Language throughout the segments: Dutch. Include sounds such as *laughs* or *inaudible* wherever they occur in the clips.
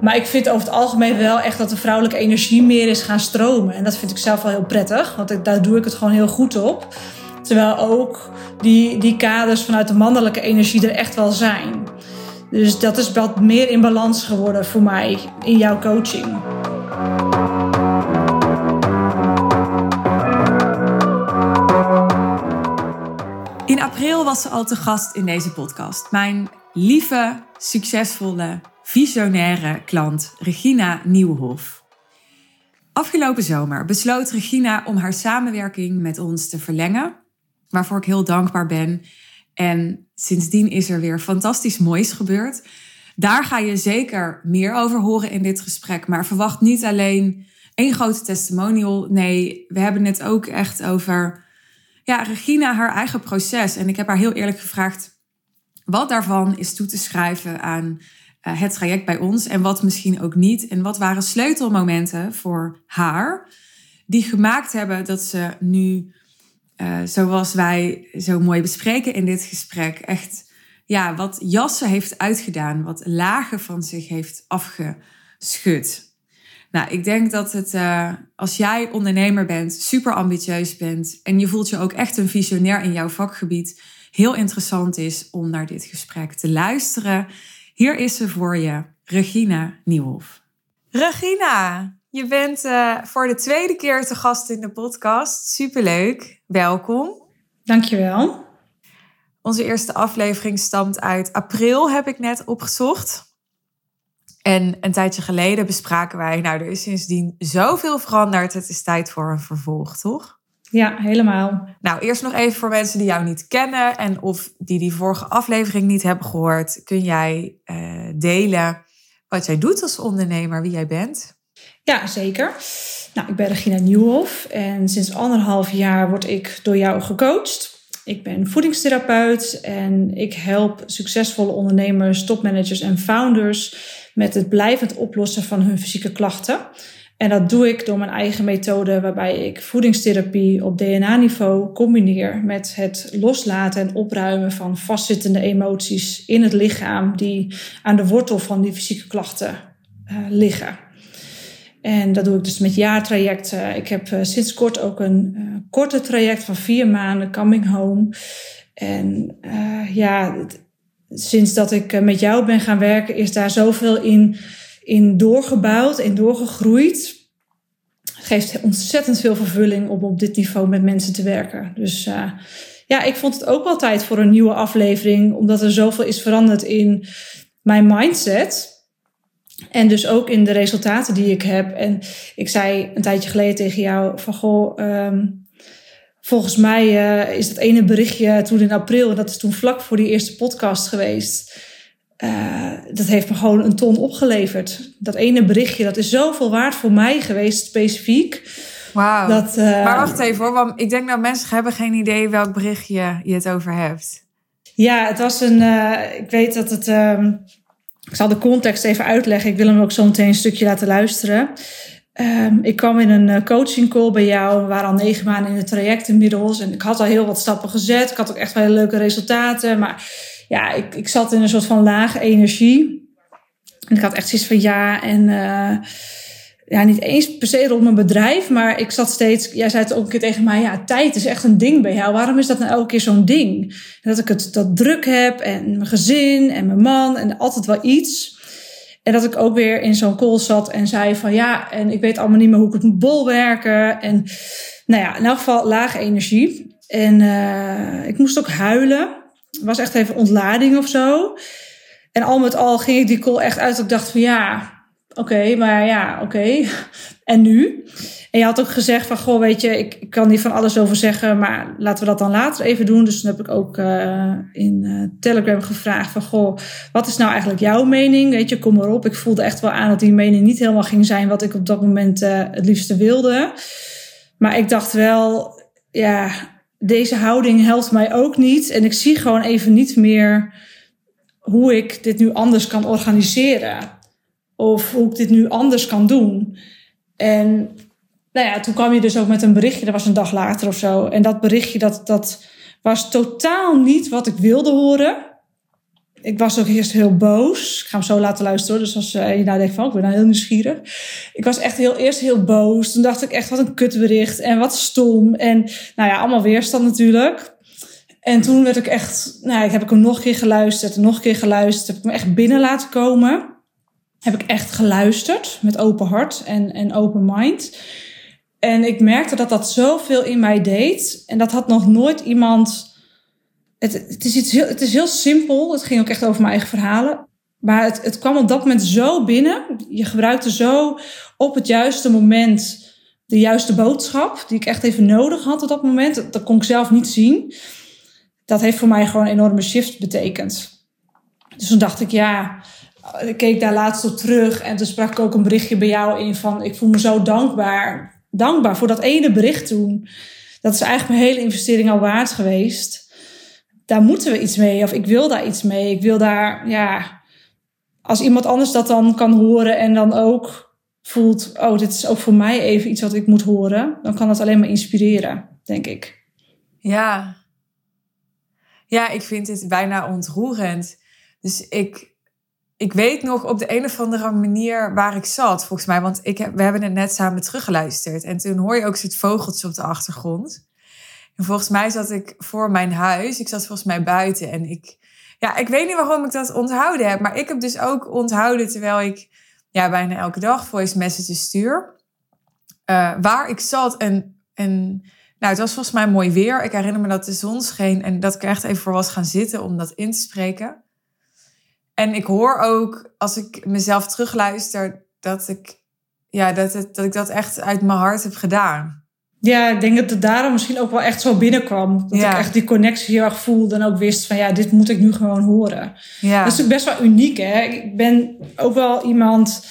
Maar ik vind over het algemeen wel echt dat de vrouwelijke energie meer is gaan stromen. En dat vind ik zelf wel heel prettig, want daar doe ik het gewoon heel goed op. Terwijl ook die, die kaders vanuit de mannelijke energie er echt wel zijn. Dus dat is wat meer in balans geworden voor mij in jouw coaching. In april was ze al te gast in deze podcast. Mijn lieve, succesvolle, visionaire klant Regina Nieuwhof. Afgelopen zomer besloot Regina om haar samenwerking met ons te verlengen, waarvoor ik heel dankbaar ben. En sindsdien is er weer fantastisch moois gebeurd. Daar ga je zeker meer over horen in dit gesprek, maar verwacht niet alleen één grote testimonial. Nee, we hebben het ook echt over ja, Regina, haar eigen proces. En ik heb haar heel eerlijk gevraagd wat daarvan is toe te schrijven aan het traject bij ons en wat misschien ook niet. En wat waren sleutelmomenten voor haar die gemaakt hebben dat ze nu, uh, zoals wij zo mooi bespreken in dit gesprek, echt ja, wat jassen heeft uitgedaan, wat lagen van zich heeft afgeschud. Nou, ik denk dat het, uh, als jij ondernemer bent, super ambitieus bent en je voelt je ook echt een visionair in jouw vakgebied, heel interessant is om naar dit gesprek te luisteren. Hier is ze voor je, Regina Nieuwhof. Regina, je bent uh, voor de tweede keer te gast in de podcast. Superleuk. Welkom. Dankjewel. Onze eerste aflevering stamt uit april, heb ik net opgezocht. En een tijdje geleden bespraken wij, nou, er is sindsdien zoveel veranderd. Het is tijd voor een vervolg, toch? Ja, helemaal. Nou, eerst nog even voor mensen die jou niet kennen en of die die vorige aflevering niet hebben gehoord. Kun jij uh, delen wat jij doet als ondernemer, wie jij bent? Ja, zeker. Nou, ik ben Regina Nieuwhof en sinds anderhalf jaar word ik door jou gecoacht. Ik ben voedingstherapeut en ik help succesvolle ondernemers, topmanagers en founders met het blijvend oplossen van hun fysieke klachten. En dat doe ik door mijn eigen methode, waarbij ik voedingstherapie op DNA-niveau combineer met het loslaten en opruimen van vastzittende emoties in het lichaam die aan de wortel van die fysieke klachten uh, liggen. En dat doe ik dus met jaartrajecten. Ik heb uh, sinds kort ook een uh, korte traject van vier maanden, Coming Home. En ja, sinds dat ik met jou ben gaan werken, is daar zoveel in, in doorgebouwd en doorgegroeid. Geeft ontzettend veel vervulling om op dit niveau met mensen te werken. Dus uh, ja, ik vond het ook wel tijd voor een nieuwe aflevering, omdat er zoveel is veranderd in mijn mindset. En dus ook in de resultaten die ik heb. En ik zei een tijdje geleden tegen jou van goh, um, volgens mij uh, is dat ene berichtje toen in april, en dat is toen vlak voor die eerste podcast geweest. Uh, dat heeft me gewoon een ton opgeleverd. Dat ene berichtje, dat is zoveel waard voor mij geweest, specifiek. Wauw. Uh, maar wacht even hoor, want ik denk dat mensen hebben geen idee welk berichtje je het over hebt. Ja, het was een. ik weet dat het. Um, ik zal de context even uitleggen. Ik wil hem ook zo meteen een stukje laten luisteren. Um, ik kwam in een coaching call bij jou. We waren al negen maanden in het traject inmiddels. En ik had al heel wat stappen gezet. Ik had ook echt wel leuke resultaten. Maar ja, ik, ik zat in een soort van lage energie. En ik had echt zoiets van ja. En uh, ja, niet eens per se rond mijn bedrijf. Maar ik zat steeds. Jij zei het ook een keer tegen mij. Ja, tijd is echt een ding bij jou. Waarom is dat nou elke keer zo'n ding? Dat ik het dat druk heb. En mijn gezin en mijn man. En altijd wel iets. En dat ik ook weer in zo'n call zat en zei van ja, en ik weet allemaal niet meer hoe ik het moet bolwerken. En nou ja, in elk geval lage energie. En uh, ik moest ook huilen. Was echt even ontlading of zo. En al met al ging ik die call echt uit. Dat ik dacht van ja, oké, maar ja, oké. *laughs* En nu? En je had ook gezegd van, goh, weet je, ik, kan hier van alles over zeggen, maar laten we dat dan later even doen. Dus toen heb ik ook uh, in uh, Telegram gevraagd van, goh, wat is nou eigenlijk jouw mening? Weet je, kom maar op. Ik voelde echt wel aan dat die mening niet helemaal ging zijn wat ik op dat moment uh, het liefste wilde. Maar ik dacht wel, ja, deze houding helpt mij ook niet. En ik zie gewoon even niet meer hoe ik dit nu anders kan organiseren. Of hoe ik dit nu anders kan doen. En nou ja, toen kwam je dus ook met een berichtje, dat was een dag later of zo. En dat berichtje, dat, dat was totaal niet wat ik wilde horen. Ik was ook eerst heel boos. Ik ga hem zo laten luisteren. Dus als uh, je nou denkt van, oh, ik ben nou heel nieuwsgierig. Ik was echt heel, eerst heel boos. Toen dacht ik echt, wat een kutbericht. En wat stom. En nou ja, allemaal weerstand natuurlijk. En toen werd ik echt, nou, ik heb ik hem nog een keer geluisterd. En nog een keer geluisterd. Heb ik me echt binnen laten komen. Heb ik echt geluisterd. Met open hart en, en open mind. En ik merkte dat dat zoveel in mij deed. En dat had nog nooit iemand het, het, is iets heel, het is heel simpel. Het ging ook echt over mijn eigen verhalen. Maar het, het kwam op dat moment zo binnen. Je gebruikte zo op het juiste moment de juiste boodschap. Die ik echt even nodig had op dat moment. Dat, kon ik zelf niet zien. Dat heeft voor mij gewoon een enorme shift betekend. Dus toen dacht ik, ja, ik keek daar laatst op terug. En toen sprak ik ook een berichtje bij jou in van... ik voel me zo dankbaar. Dankbaar voor dat ene bericht toen. Dat is eigenlijk mijn hele investering al waard geweest daar moeten we iets mee. Of ik wil daar iets mee. Ik wil daar, ja, als iemand anders dat dan kan horen en dan ook voelt, oh, dit is ook voor mij even iets wat ik moet horen, dan kan dat alleen maar inspireren, denk ik. Ja. Ja, ik vind het bijna ontroerend. Dus ik, ik weet nog op de een of andere manier waar ik zat, volgens mij. Want ik we hebben het net samen teruggeluisterd. En toen hoor je ook zo'n vogeltje op de achtergrond. En volgens mij zat ik voor mijn huis. Ik zat volgens mij buiten. En ik, ja, ik weet niet waarom ik dat onthouden heb. Maar ik heb dus ook onthouden terwijl ik ja, bijna elke dag voice messages stuur. Uh, waar ik zat en, en nou, het was volgens mij mooi weer. Ik herinner me dat de zon scheen en dat ik er echt even voor was gaan zitten om dat in te spreken. En ik hoor ook, als ik mezelf terugluister, dat ik, ja, dat, het, dat ik dat echt uit mijn hart heb gedaan. Ja, ik denk dat het daarom misschien ook wel echt zo binnenkwam. Dat ik echt die connectie heel erg voelde en ook wist van ja, dit moet ik nu gewoon horen. Ja. Dat is natuurlijk best wel uniek hè. Ik ben ook wel iemand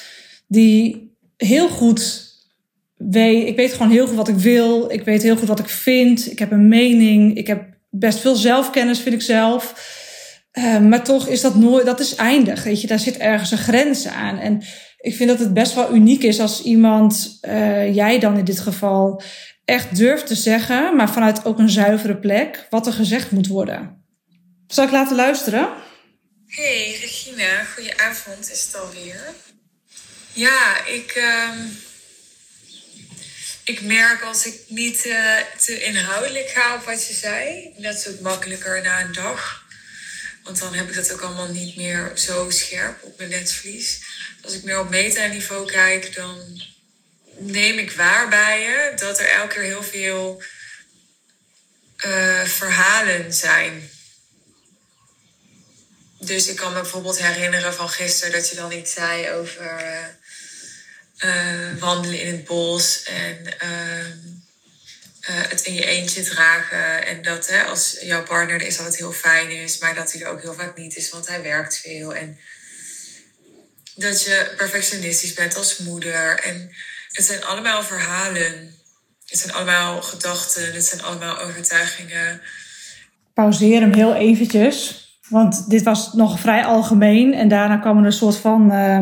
die heel goed weet, ik weet gewoon heel goed wat ik wil. Ik weet heel goed wat ik vind. Ik heb een mening. Ik heb best veel zelfkennis, vind ik zelf. Uh, maar toch is dat nooit, dat is eindig. Weet je, daar zit ergens een grens aan. En ik vind dat het best wel uniek is als iemand, uh, jij dan in dit geval, echt durft te zeggen, maar vanuit ook een zuivere plek, wat er gezegd moet worden. Zal ik laten luisteren? Hey Regina, goedenavond is het alweer. Ja, ik, uh, ik merk als ik niet uh, te inhoudelijk ga op wat je zei, dat ook makkelijker na een dag. Want dan heb ik dat ook allemaal niet meer zo scherp op mijn netvlies. Als ik meer op meta-niveau kijk, dan neem ik waar bij je dat er elke keer heel veel uh, verhalen zijn. Dus ik kan me bijvoorbeeld herinneren van gisteren dat je dan iets zei over uh, wandelen in het bos en ehm, het in je eentje dragen. En dat hè, als jouw partner er is, dat het heel fijn is, maar dat hij er ook heel vaak niet is, want hij werkt veel. En dat je perfectionistisch bent als moeder. En het zijn allemaal verhalen. Het zijn allemaal gedachten. Het zijn allemaal overtuigingen. Pauzeer hem heel eventjes. Want dit was nog vrij algemeen. En daarna kwam er een soort van uh,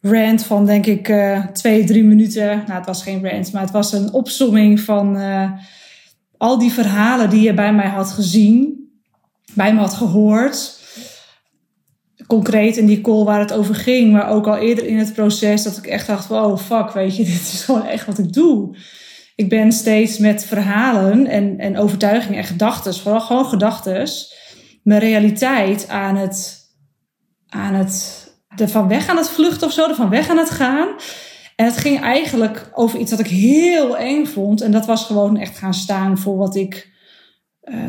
rant van, denk ik, uh, twee, drie minuten. Nou, het was geen rant, maar het was een opsomming van uh, al die verhalen die je bij mij had gezien. Bij me had gehoord concreet in die call waar het over ging, maar ook al eerder in het proces, dat ik echt dacht: wow, fuck, weet je, *laughs* dit is gewoon echt wat ik doe. Ik ben steeds met verhalen en, en overtuigingen en gedachten, vooral gewoon gedachten, mijn realiteit aan het, aan het, van weg aan het vluchten of zo, van weg aan het gaan. En het ging eigenlijk over iets wat ik heel eng vond. En dat was gewoon echt gaan staan voor wat ik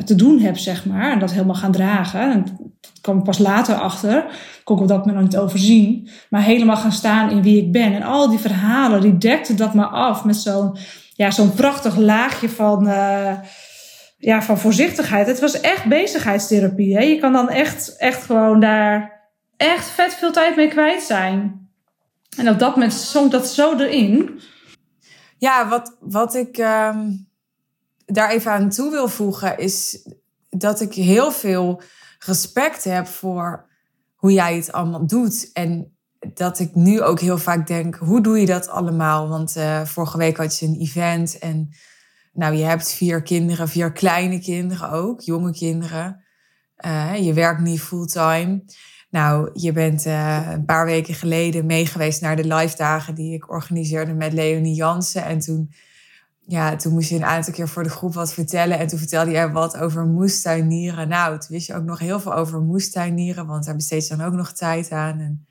te doen heb, zeg maar. En dat helemaal gaan dragen. En dat kwam pas later achter. Kon ik op dat moment nog niet overzien. Maar helemaal gaan staan in wie ik ben. En al die verhalen, die dekten dat maar af met zo'n ja, zo'n prachtig laagje van, uh, ja, van voorzichtigheid. Het was echt bezigheidstherapie. Hè? Je kan dan echt, echt gewoon daar echt vet veel tijd mee kwijt zijn. En op dat moment zonk dat zo erin. Ja, wat, wat ik um, daar even aan toe wil voegen is dat ik heel veel respect heb voor hoe jij het allemaal doet. En dat ik nu ook heel vaak denk, hoe doe je dat allemaal? Want uh, vorige week had je een event en nou, je hebt vier kinderen, vier kleine kinderen ook, jonge kinderen. Uh, je werkt niet fulltime. Nou, je bent uh, een paar weken geleden meegeweest naar de live dagen die ik organiseerde met Leonie Jansen. En toen, ja, toen moest je een aantal keer voor de groep wat vertellen. En toen vertelde je wat over moestuinieren. Nou, toen wist je ook nog heel veel over moestuinieren, want daar besteed je dan ook nog tijd aan. En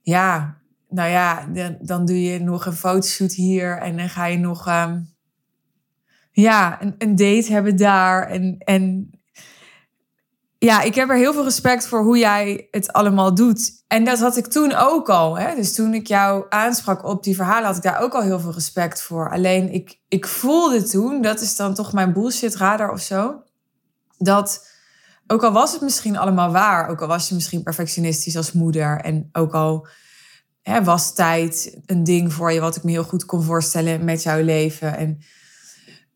ja, nou ja, dan, doe je nog een fotoshoot hier en dan ga je nog um, ja, een, een date hebben daar. En, en ja, ik heb er heel veel respect voor hoe jij het allemaal doet. En dat had ik toen ook al. Hè? Dus toen ik jou aansprak op die verhalen, had ik daar ook al heel veel respect voor. Alleen ik, ik voelde toen, dat is dan toch mijn bullshit radar of zo, dat ook al was het misschien allemaal waar, ook al was je misschien perfectionistisch als moeder en ook al hè, was tijd een ding voor je wat ik me heel goed kon voorstellen met jouw leven. En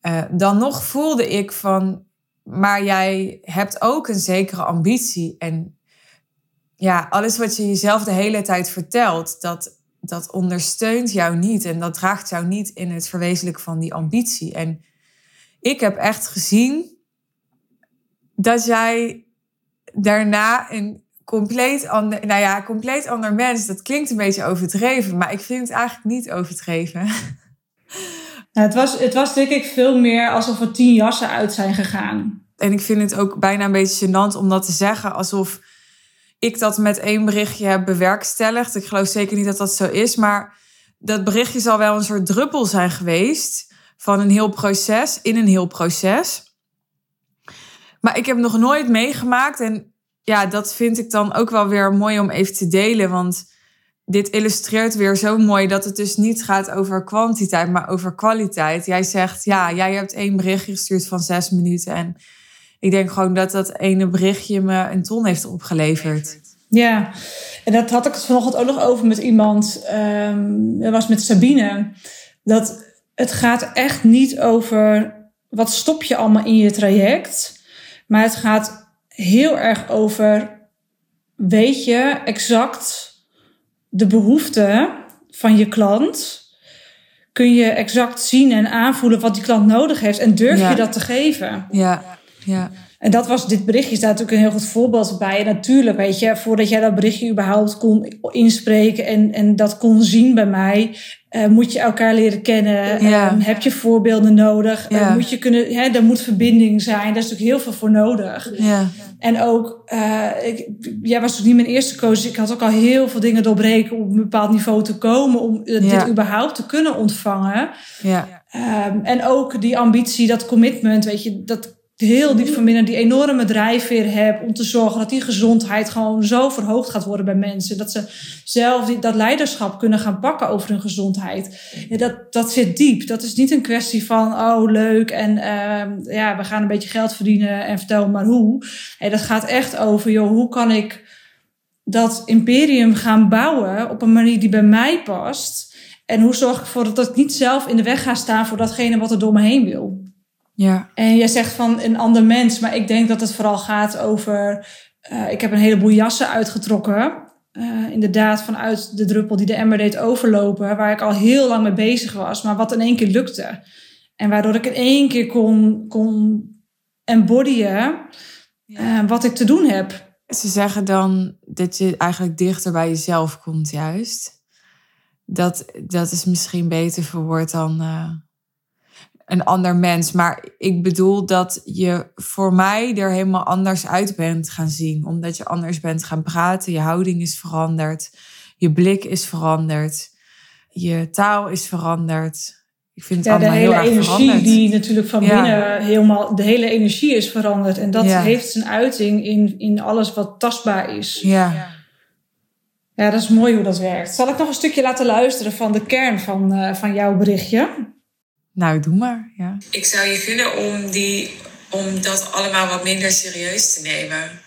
uh, dan nog voelde ik van, maar jij hebt ook een zekere ambitie. En ja, alles wat je jezelf de hele tijd vertelt, dat, dat ondersteunt jou niet. En dat draagt jou niet in het verwezenlijken van die ambitie. En ik heb echt gezien dat jij daarna een compleet ander, nou ja, compleet ander mens. Dat klinkt een beetje overdreven, maar ik vind het eigenlijk niet overdreven. *laughs* het, was, het was denk ik veel meer alsof er tien jassen uit zijn gegaan. En ik vind het ook bijna een beetje gênant om dat te zeggen, alsof ik dat met één berichtje heb bewerkstelligd. Ik geloof zeker niet dat dat zo is, maar dat berichtje zal wel een soort druppel zijn geweest van een heel proces, in een heel proces. Maar ik heb nog nooit meegemaakt en ja, dat vind ik dan ook wel weer mooi om even te delen. Want dit illustreert weer zo mooi dat het dus niet gaat over kwantiteit, maar over kwaliteit. Jij zegt, ja, jij hebt één berichtje gestuurd van zes minuten. En ik denk gewoon dat dat ene berichtje me een ton heeft opgeleverd. Ja, en dat had ik het vanochtend ook nog over met iemand. Um, dat was met Sabine. Dat het gaat echt niet over wat stop je allemaal in je traject. Maar het gaat heel erg over, weet je exact de behoeften van je klant? Kun je exact zien en aanvoelen wat die klant nodig heeft en durf je dat te geven? Ja, ja. En dat was dit berichtje, staat natuurlijk een heel goed voorbeeld bij. En natuurlijk, weet je, voordat jij dat berichtje überhaupt kon inspreken en, en dat kon zien bij mij, uh, moet je elkaar leren kennen. Ja. Um, heb je voorbeelden nodig? Ja. Uh, moet je kunnen, hè, er moet verbinding zijn. Daar is natuurlijk heel veel voor nodig. Ja. En ook, uh, ik, jij was toch niet mijn eerste coach. Ik had ook al heel veel dingen doorbreken om op een bepaald niveau te komen. Om dit überhaupt te kunnen ontvangen. Ja. Um, en ook die ambitie, dat commitment, weet je, dat heel diep van binnen die enorme drijfveer heb om te zorgen dat die gezondheid gewoon zo verhoogd gaat worden bij mensen. Dat ze zelf die, dat leiderschap kunnen gaan pakken over hun gezondheid. Ja, dat, dat zit diep. Dat is niet een kwestie van, oh leuk en uh, ja, we gaan een beetje geld verdienen en vertel maar hoe. Dat gaat echt over, joh, hoe kan ik dat imperium gaan bouwen op een manier die bij mij past. En hoe zorg ik ervoor dat ik niet zelf in de weg ga staan voor datgene wat er door me heen wil. Ja. En je zegt van een ander mens, maar ik denk dat het vooral gaat over. Uh, ik heb een heleboel jassen uitgetrokken. Uh, inderdaad, vanuit de druppel die de emmer deed overlopen, waar ik al heel lang mee bezig was, maar wat in één keer lukte. En waardoor ik in één keer kon, kon embodyen uh, wat ik te doen heb. Ze zeggen dan dat je eigenlijk dichter bij jezelf komt, juist. Dat, dat is misschien beter verwoord dan een ander mens. Maar ik bedoel dat je voor mij er helemaal anders uit bent gaan zien. Omdat je anders bent gaan praten. Je houding is veranderd. Je blik is veranderd. Je taal is veranderd. Ik vind het ja, allemaal heel erg De hele energie die natuurlijk van binnen helemaal... De hele energie is veranderd. En dat heeft zijn uiting in, in alles wat tastbaar is. Ja. Ja, dat is mooi hoe dat werkt. Zal ik nog een stukje laten luisteren van de kern van, uh, van jouw berichtje? Nou, doe maar, ja. Ik zou je gunnen om, die, om dat allemaal wat minder serieus te nemen.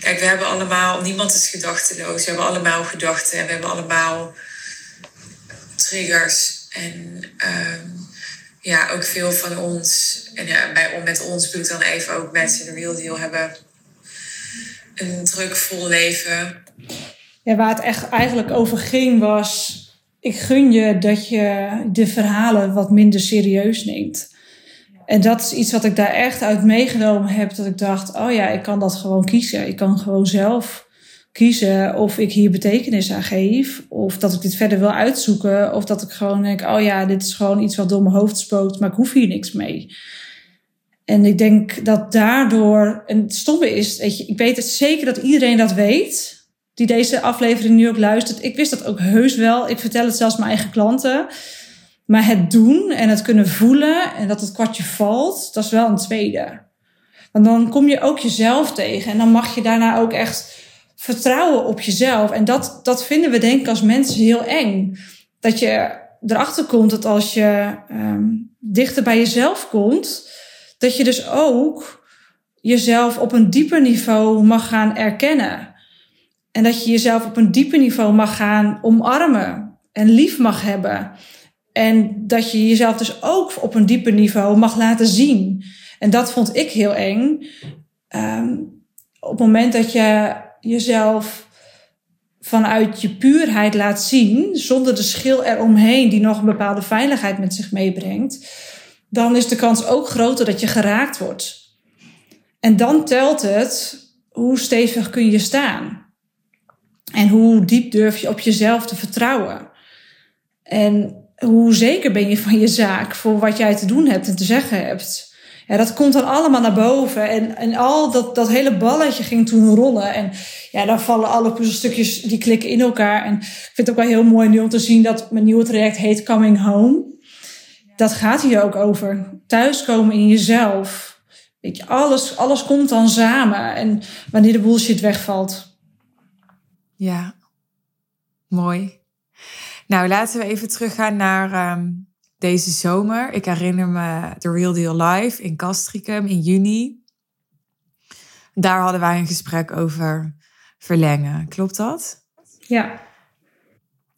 Kijk, we hebben allemaal, niemand is gedachteloos. We hebben allemaal gedachten en we hebben allemaal triggers. En um, ja, ook veel van ons, en ja, bij, met ons bedoel ik dan even ook mensen in de real deal hebben een druk vol leven. Ja, waar het echt eigenlijk over ging was ik gun je dat je de verhalen wat minder serieus neemt. En dat is iets wat ik daar echt uit meegenomen heb. Dat ik dacht, oh ja, ik kan dat gewoon kiezen. Ik kan gewoon zelf kiezen of ik hier betekenis aan geef. Of dat ik dit verder wil uitzoeken. Of dat ik gewoon denk, oh ja, dit is gewoon iets wat door mijn hoofd spookt. Maar ik hoef hier niks mee. En ik denk dat daardoor, en het stomme is, weet je, ik weet het zeker dat iedereen dat weet. Die deze aflevering nu ook luistert. Ik wist dat ook heus wel. Ik vertel het zelfs mijn eigen klanten. Maar het doen en het kunnen voelen en dat het kwartje valt, dat is wel een tweede. Want dan kom je ook jezelf tegen en dan mag je daarna ook echt vertrouwen op jezelf. En dat, dat vinden we denk ik als mensen heel eng. Dat je erachter komt dat als je um, dichter bij jezelf komt, dat je dus ook jezelf op een dieper niveau mag gaan erkennen. En dat je jezelf op een dieper niveau mag gaan omarmen en lief mag hebben. En dat je jezelf dus ook op een dieper niveau mag laten zien. En dat vond ik heel eng. Um, op het moment dat je jezelf vanuit je puurheid laat zien, zonder de schil eromheen die nog een bepaalde veiligheid met zich meebrengt, dan is de kans ook groter dat je geraakt wordt. En dan telt het hoe stevig kun je staan. En hoe diep durf je op jezelf te vertrouwen. En hoe zeker ben je van je zaak voor wat jij te doen hebt en te zeggen hebt. Ja, dat komt dan allemaal naar boven. En, en al dat, dat hele balletje ging toen rollen. En ja, dan vallen alle puzzelstukjes, die klikken in elkaar. En ik vind het ook wel heel mooi nu om te zien dat mijn nieuwe traject heet Coming Home. Dat gaat hier ook over. Thuiskomen in jezelf. Weet je, alles, alles komt dan samen. En wanneer de bullshit wegvalt. Ja, mooi. Nou, laten we even teruggaan naar um, deze zomer. Ik herinner me de Real Deal Live in Castricum in juni. Daar hadden wij een gesprek over verlengen. Klopt dat? Ja.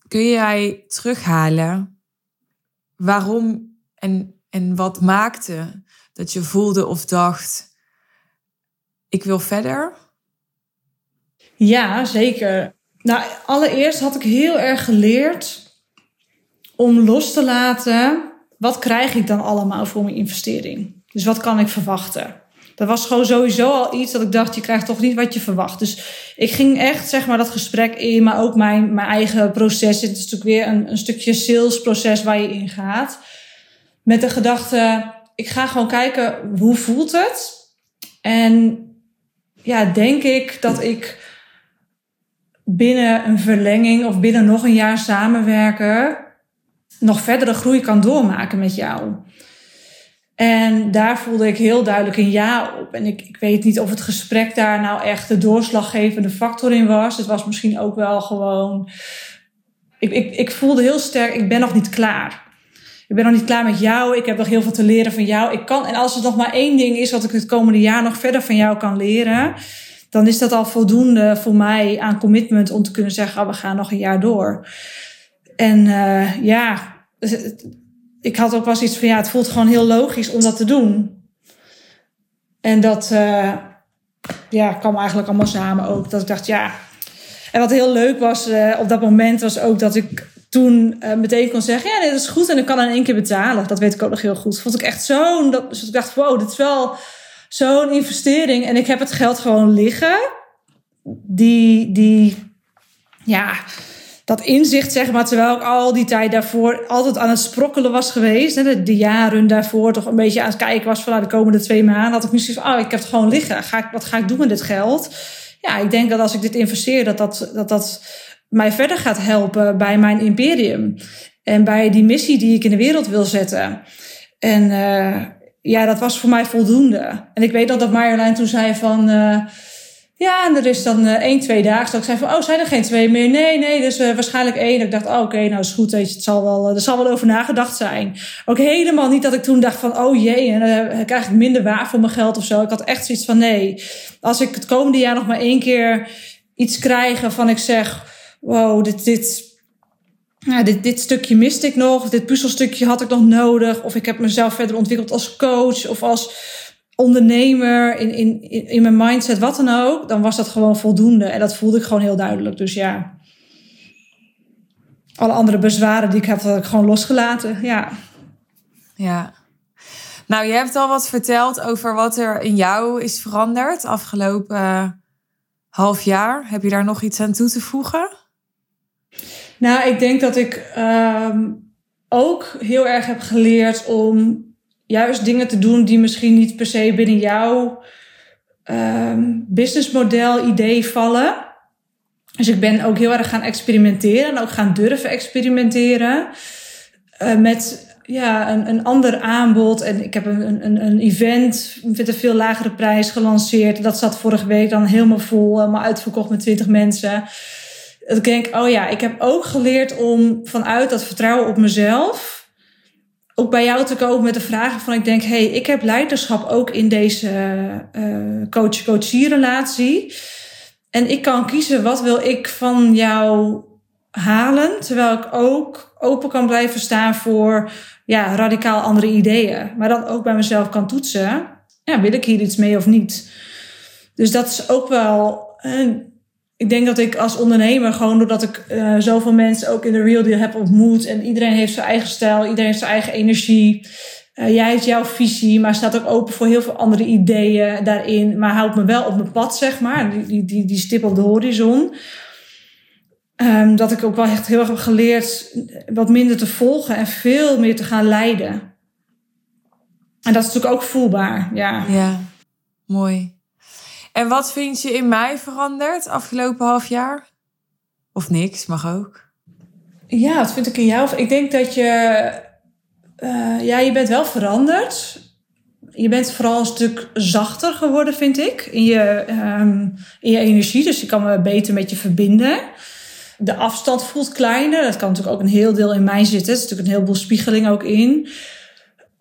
Kun jij terughalen waarom en, en wat maakte dat je voelde of dacht: ik wil verder? Ja, zeker. Nou, allereerst had ik heel erg geleerd om los te laten, wat krijg ik dan allemaal voor mijn investering? Dus wat kan ik verwachten? Dat was gewoon sowieso al iets dat ik dacht, je krijgt toch niet wat je verwacht. Dus ik ging echt, zeg maar, dat gesprek in, maar ook mijn, mijn eigen proces. Het is natuurlijk weer een, een stukje salesproces waar je in gaat. Met de gedachte, ik ga gewoon kijken, hoe voelt het? En ja, denk ik dat ik binnen een verlenging of binnen nog een jaar samenwerken nog verdere groei kan doormaken met jou. En daar voelde ik heel duidelijk een ja op. En ik, ik weet niet of het gesprek daar nou echt de doorslaggevende factor in was. Het was misschien ook wel gewoon. Ik, ik, ik voelde heel sterk, ik ben nog niet klaar. Ik ben nog niet klaar met jou. Ik heb nog heel veel te leren van jou. Ik kan, en als er nog maar één ding is wat ik het komende jaar nog verder van jou kan leren, dan is dat al voldoende voor mij aan commitment om te kunnen zeggen: oh, we gaan nog een jaar door. En uh, ja, ik had ook wel iets van ja, het voelt gewoon heel logisch om dat te doen. En dat uh, ja, kwam eigenlijk allemaal samen ook. Dat ik dacht, ja. En wat heel leuk was uh, op dat moment, was ook dat ik toen meteen kon zeggen: Ja, dit is goed en ik kan in één keer betalen. Dat weet ik ook nog heel goed. Vond ik echt zo'n. Dus ik dacht: Wow, dit is wel zo'n investering. En ik heb het geld gewoon liggen. Die, die, ja, dat inzicht, zeg maar, terwijl ik al die tijd daarvoor altijd aan het sprokkelen was geweest. De, de jaren daarvoor toch een beetje aan het kijken was van nou, de komende twee maanden. Had ik misschien van, oh, ik heb het gewoon liggen. Ga ik, wat ga ik doen met dit geld? Ja, ik denk dat als ik dit investeer, dat dat, dat, dat mij verder gaat helpen bij mijn imperium. En bij die missie die ik in de wereld wil zetten. En uh, ja, dat was voor mij voldoende. En ik weet dat dat Marjolein toen zei van... Uh, ja, en er is dan uh, één, twee dagen dat ik zei van, oh, zijn er geen twee meer? Nee, nee, dus uh, waarschijnlijk één. Dat ik dacht, oh, oké, nou is goed, weet het zal wel, er zal wel over nagedacht zijn. Ook helemaal niet dat ik toen dacht van, oh jee, en dan krijg ik minder waar voor mijn geld of zo. Ik had echt zoiets van, nee, als ik het komende jaar nog maar één keer iets krijg waarvan ik zeg, wow, dit, dit, ja, dit, dit stukje miste ik nog, dit puzzelstukje had ik nog nodig, of ik heb mezelf verder ontwikkeld als coach of als ondernemer, in, in, in mijn mindset, wat dan ook, dan was dat gewoon voldoende. En dat voelde ik gewoon heel duidelijk. Dus ja, alle andere bezwaren die ik heb, had ik gewoon losgelaten. Ja. Ja. Nou, je hebt al wat verteld over wat er in jou is veranderd afgelopen half jaar. Heb je daar nog iets aan toe te voegen? Nou, ik denk dat ik ehm, ook heel erg heb geleerd om juist dingen te doen die misschien niet per se binnen jouw um, businessmodel, idee vallen. Dus ik ben ook heel erg gaan experimenteren en ook gaan durven experimenteren. Uh, met ja, een, een ander aanbod. En ik heb een, een, een event met een veel lagere prijs gelanceerd. Dat zat vorige week dan helemaal vol, helemaal uitverkocht met 20 mensen. Dat ik denk, oh ja, ik heb ook geleerd om vanuit dat vertrouwen op mezelf ook bij jou te komen met de vragen van ik denk, hé, hey, ik heb leiderschap ook in deze uh, coach-coachie relatie. En ik kan kiezen wat wil ik van jou halen, terwijl ik ook open kan blijven staan voor ja, radicaal andere ideeën. Maar dan ook bij mezelf kan toetsen, ja, wil ik hier iets mee of niet? Dus dat is ook wel ik denk dat ik als ondernemer, gewoon doordat ik uh, zoveel mensen ook in de real deal heb ontmoet. En iedereen heeft zijn eigen stijl, iedereen heeft zijn eigen energie. Uh, jij hebt jouw visie, maar staat ook open voor heel veel andere ideeën daarin. Maar houdt me wel op mijn pad, zeg maar. Die, die, die, stip op de horizon. Um, dat ik ook wel echt heel erg heb geleerd wat minder te volgen en veel meer te gaan leiden. En dat is natuurlijk ook voelbaar, ja. Ja, mooi. En wat vind je in mij veranderd afgelopen half jaar? Of niks, mag ook. Ja, wat vind ik in jou? Ik denk dat je... Uh, ja, je bent wel veranderd. Je bent vooral een stuk zachter geworden, vind ik. In je, um, in je energie. Dus je kan me beter met je verbinden. De afstand voelt kleiner. Dat kan natuurlijk ook een heel deel in mij zitten. Er is natuurlijk een heleboel spiegeling ook in.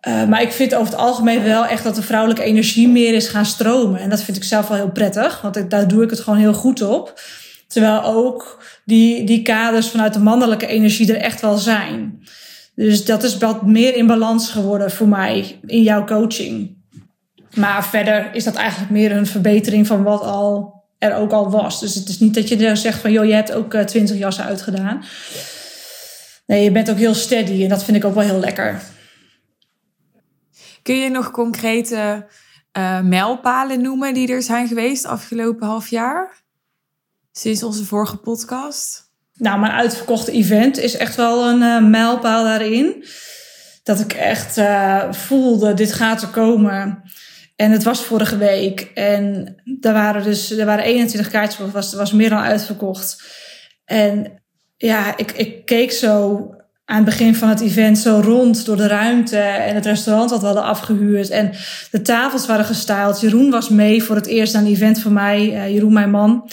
Uh, maar ik vind over het algemeen wel echt dat de vrouwelijke energie meer is gaan stromen. En dat vind ik zelf wel heel prettig, want daar doe ik het gewoon heel goed op. Terwijl ook die, die kaders vanuit de mannelijke energie er echt wel zijn. Dus dat is wat meer in balans geworden voor mij in jouw coaching. Maar verder is dat eigenlijk meer een verbetering van wat al er ook al was. Dus het is niet dat je er zegt van, joh, je hebt ook eh, twintig jassen uitgedaan. Nee, je bent ook heel steady en dat vind ik ook wel heel lekker. Kun je nog concrete uh, mijlpalen noemen die er zijn geweest afgelopen half jaar? Sinds onze vorige podcast? Nou, mijn uitverkochte event is echt wel een uh, mijlpaal daarin. Dat ik echt uh, voelde, dit gaat er komen. En het was vorige week. En er waren dus er waren 21 kaartjes, was, was meer dan uitverkocht. En ja, ik, ik keek zo aan het begin van het event zo rond door de ruimte en het restaurant wat we hadden afgehuurd. En de tafels waren gestyled. Jeroen was mee voor het eerst aan het event van mij. Uh, Jeroen, mijn man.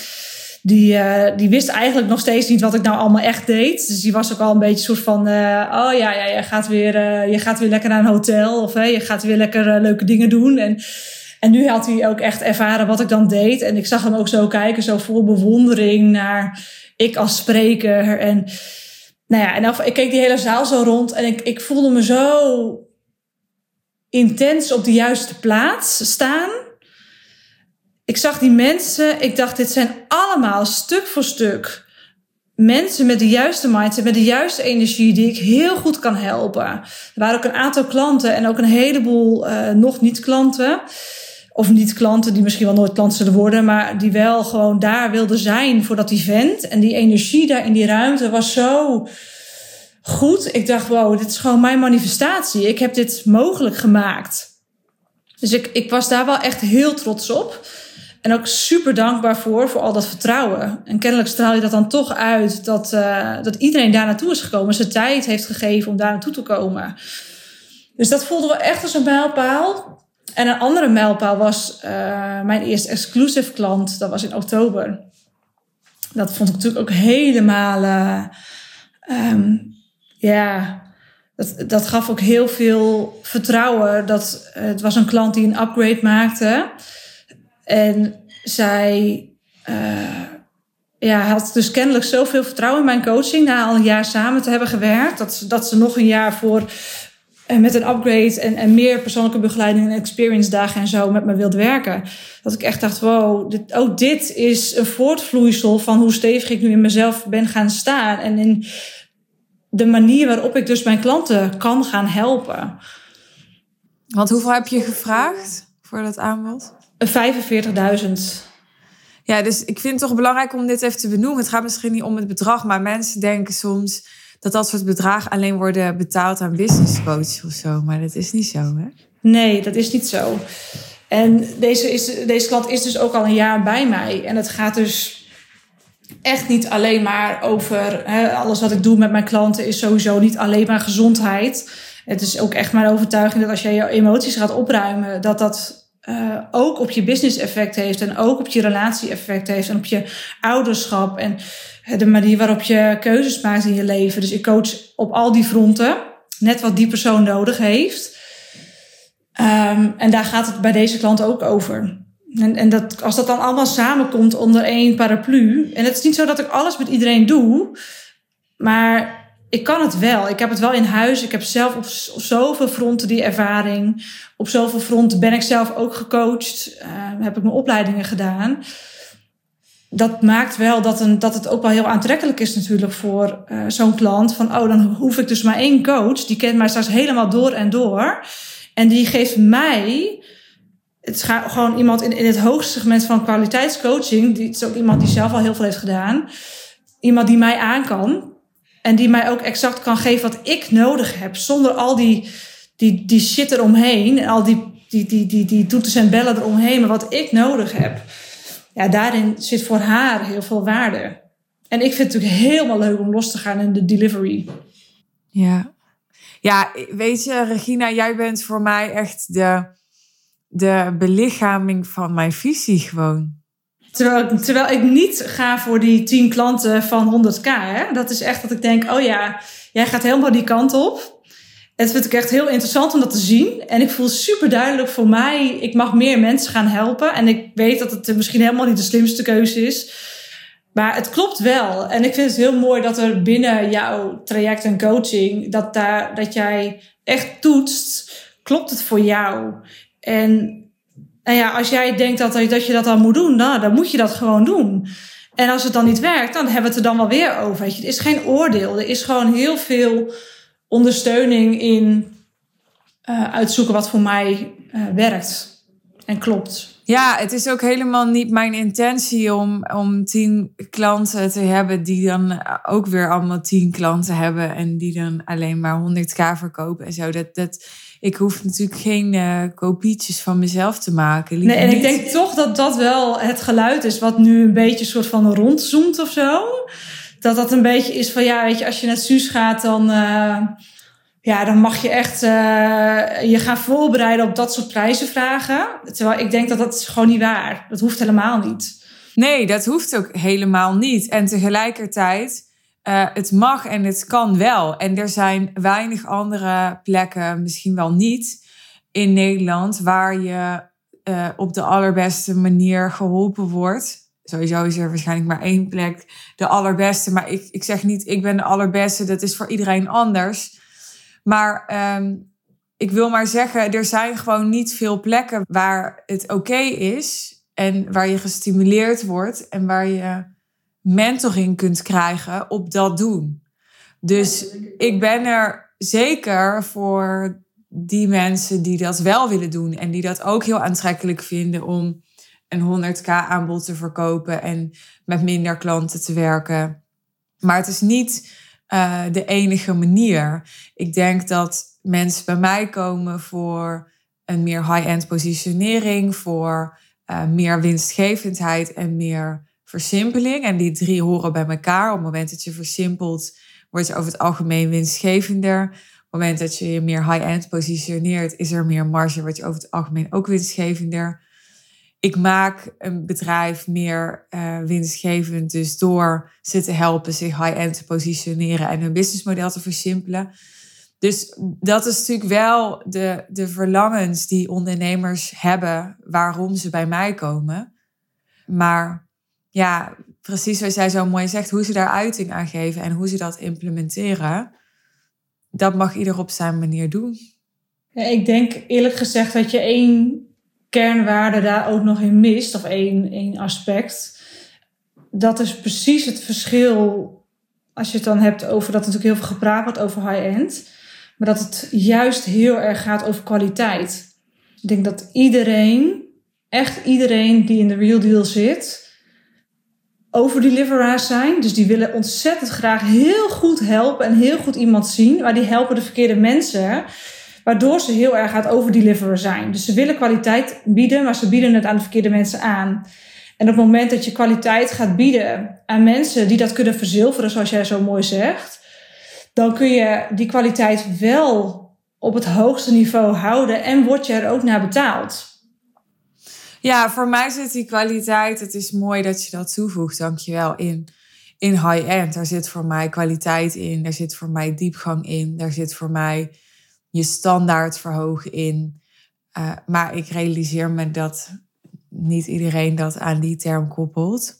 Die, uh, die wist eigenlijk nog steeds niet wat ik nou allemaal echt deed. Dus die was ook al een beetje soort van... Uh, oh ja, ja je, gaat weer, je gaat weer lekker naar een hotel. Of je gaat weer lekker leuke dingen doen. En, en nu had hij ook echt ervaren wat ik dan deed. En ik zag hem ook zo kijken, zo vol bewondering naar ik als spreker. En nou ja, en ik keek die hele zaal zo rond en ik, ik voelde me zo intens op de juiste plaats staan. Ik zag die mensen, ik dacht, dit zijn allemaal stuk voor stuk mensen met de juiste mindset, met de juiste energie, die ik heel goed kan helpen. Er waren ook een aantal klanten en ook een heleboel uh, nog niet klanten of niet klanten die misschien wel nooit klant zullen worden, maar die wel gewoon daar wilden zijn voor dat event. En die energie daar in die ruimte was zo goed. Ik dacht, wow, dit is gewoon mijn manifestatie. Ik heb dit mogelijk gemaakt. Dus ik, ik was daar wel echt heel trots op. En ook super dankbaar voor, voor al dat vertrouwen. En kennelijk straal je dat dan toch uit dat, uh, dat iedereen daar naartoe is gekomen. Zijn tijd heeft gegeven om daar naartoe te komen. Dus dat voelde wel echt als een mijlpaal. En een andere mijlpaal was uh, mijn eerste exclusive klant. Dat was in oktober. Dat vond ik natuurlijk ook helemaal. Uh, um, ja, dat, dat gaf ook heel veel vertrouwen. Dat, uh, het was een klant die een upgrade maakte. En zij ja, had dus kennelijk zoveel vertrouwen in mijn coaching. Na al een jaar samen te hebben gewerkt. Dat, dat ze nog een jaar voor en met een upgrade en, en meer persoonlijke begeleiding en experience dagen en zo met me wilde werken. Dat ik echt dacht, wow, dit, ook dit is een voortvloeisel van hoe stevig ik nu in mezelf ben gaan staan. En in de manier waarop ik dus mijn klanten kan gaan helpen. Want hoeveel heb je gevraagd voor dat aanbod? 45.000. Ja, dus ik vind het toch belangrijk om dit even te benoemen. Het gaat misschien niet om het bedrag, maar mensen denken soms dat dat soort bedragen alleen worden betaald aan business coaches of zo. Maar dat is niet zo, hè? Nee, dat is niet zo. En deze, is, deze klant is dus ook al een jaar bij mij. En het gaat dus echt niet alleen maar over hè, alles wat ik doe met mijn klanten is sowieso niet alleen maar gezondheid. Het is ook echt mijn overtuiging dat als jij je emoties gaat opruimen, dat dat uh, ook op je business effect heeft en ook op je relatie effect heeft en op je ouderschap en de manier waarop je keuzes maakt in je leven. Dus ik coach op al die fronten, net wat die persoon nodig heeft. Um, en daar gaat het bij deze klant ook over. En, en dat, als dat dan allemaal samenkomt onder één paraplu. En het is niet zo dat ik alles met iedereen doe. Maar ik kan het wel. Ik heb het wel in huis. Ik heb zelf op, zoveel fronten die ervaring. Op zoveel fronten ben ik zelf ook gecoacht. Uh, heb ik mijn opleidingen gedaan. Dat maakt wel dat, een, dat het ook wel heel aantrekkelijk is natuurlijk voor uh, zo'n klant. Van, oh, dan hoef ik dus maar één coach. Die kent mij straks helemaal door en door. En die geeft mij het is gewoon iemand in, in het hoogste segment van kwaliteitscoaching. Die, het is ook iemand die zelf al heel veel heeft gedaan. Iemand die mij aan kan. En die mij ook exact kan geven wat ik nodig heb. Zonder al die, die, die shit eromheen. En al die, die, die, die, die toeters en bellen eromheen. Maar wat ik nodig heb. Ja, daarin zit voor haar heel veel waarde. En ik vind het natuurlijk helemaal leuk om los te gaan in de delivery. Ja. Ja, weet je, Regina, jij bent voor mij echt de de belichaming van mijn visie gewoon. Terwijl, terwijl ik niet ga voor die 10 klanten van 100k. Hè? Dat is echt dat ik denk, oh ja, jij gaat helemaal die kant op. Het vind ik echt heel interessant om dat te zien. En ik voel super duidelijk voor mij, ik mag meer mensen gaan helpen. En ik weet dat het misschien helemaal niet de slimste keuze is. Maar het klopt wel. En ik vind het heel mooi dat er binnen jouw traject en coaching, dat, daar, dat jij echt toetst, klopt het voor jou? En ja, als jij denkt dat, dat je dat dan moet doen, nou, dan moet je dat gewoon doen. En als het dan niet werkt, dan hebben we het er dan wel weer over. Het is geen oordeel. Er is gewoon heel veel ondersteuning in uh, uitzoeken wat voor mij uh, werkt en klopt. Ja, het is ook helemaal niet mijn intentie om, om tien klanten te hebben die dan ook weer allemaal tien klanten hebben en die dan alleen maar 100k verkopen en zo. Dat, dat, ik hoef natuurlijk geen uh, kopietjes van mezelf te maken. Nee, en ik denk toch dat dat wel het geluid is wat nu een beetje soort van rondzoomt of zo. Dat dat een beetje is van ja, weet je, als je naar Suus gaat, dan, uh, ja, dan mag je echt uh, je gaan voorbereiden op dat soort prijzenvragen. Terwijl ik denk dat dat is gewoon niet waar. Dat hoeft helemaal niet. Nee, dat hoeft ook helemaal niet. En tegelijkertijd uh, het mag en het kan wel. En er zijn weinig andere plekken, misschien wel niet, in Nederland waar je op de allerbeste manier geholpen wordt. Sowieso is er waarschijnlijk maar één plek de allerbeste. Maar ik, ik zeg niet, ik ben de allerbeste. Dat is voor iedereen anders. Maar um, ik wil maar zeggen, er zijn gewoon niet veel plekken waar het oké is. En waar je gestimuleerd wordt en waar je mentoring kunt krijgen op dat doen. Dus ik ben er zeker voor die mensen die dat wel willen doen en die dat ook heel aantrekkelijk vinden om een 100k aanbod te verkopen en met minder klanten te werken. Maar het is niet uh, de enige manier. Ik denk dat mensen bij mij komen voor een meer high-end positionering, voor uh, meer winstgevendheid en meer versimpeling. En die drie horen bij elkaar. Op het moment dat je versimpelt, word je over het algemeen winstgevender. Op het moment dat je je meer high-end positioneert, is er meer marge, word je over het algemeen ook winstgevender. Ik maak een bedrijf meer uh, winstgevend, dus door ze te helpen zich high-end te positioneren en hun businessmodel te versimpelen. Dus dat is natuurlijk wel de, de verlangens die ondernemers hebben waarom ze bij mij komen. Maar ja, precies zoals jij zo mooi zegt, hoe ze daar uiting aan geven en hoe ze dat implementeren, dat mag ieder op zijn manier doen. Ik denk eerlijk gezegd dat je één kernwaarde daar ook nog in mist, of één, één aspect. Dat is precies het verschil als je het dan hebt over dat natuurlijk heel veel gepraat wordt over high-end. maar dat het juist heel erg gaat over kwaliteit. Ik denk dat iedereen, echt iedereen die in de real deal zit, overdeliveraars zijn. Dus die willen ontzettend graag heel goed helpen en heel goed iemand zien, maar die helpen de verkeerde mensen. Waardoor ze heel erg aan het overdeliveren zijn. Dus ze willen kwaliteit bieden, maar ze bieden het aan de verkeerde mensen aan. En op het moment dat je kwaliteit gaat bieden aan mensen die dat kunnen verzilveren, zoals jij zo mooi zegt, dan kun je die kwaliteit wel op het hoogste niveau houden en word je er ook naar betaald. Ja, voor mij zit die kwaliteit, het is mooi dat je dat toevoegt, dankjewel, in, in high-end. Daar zit voor mij kwaliteit in, daar zit voor mij diepgang in, daar zit voor mij je standaard verhogen in. Uh, maar ik realiseer me dat niet iedereen dat aan die term koppelt.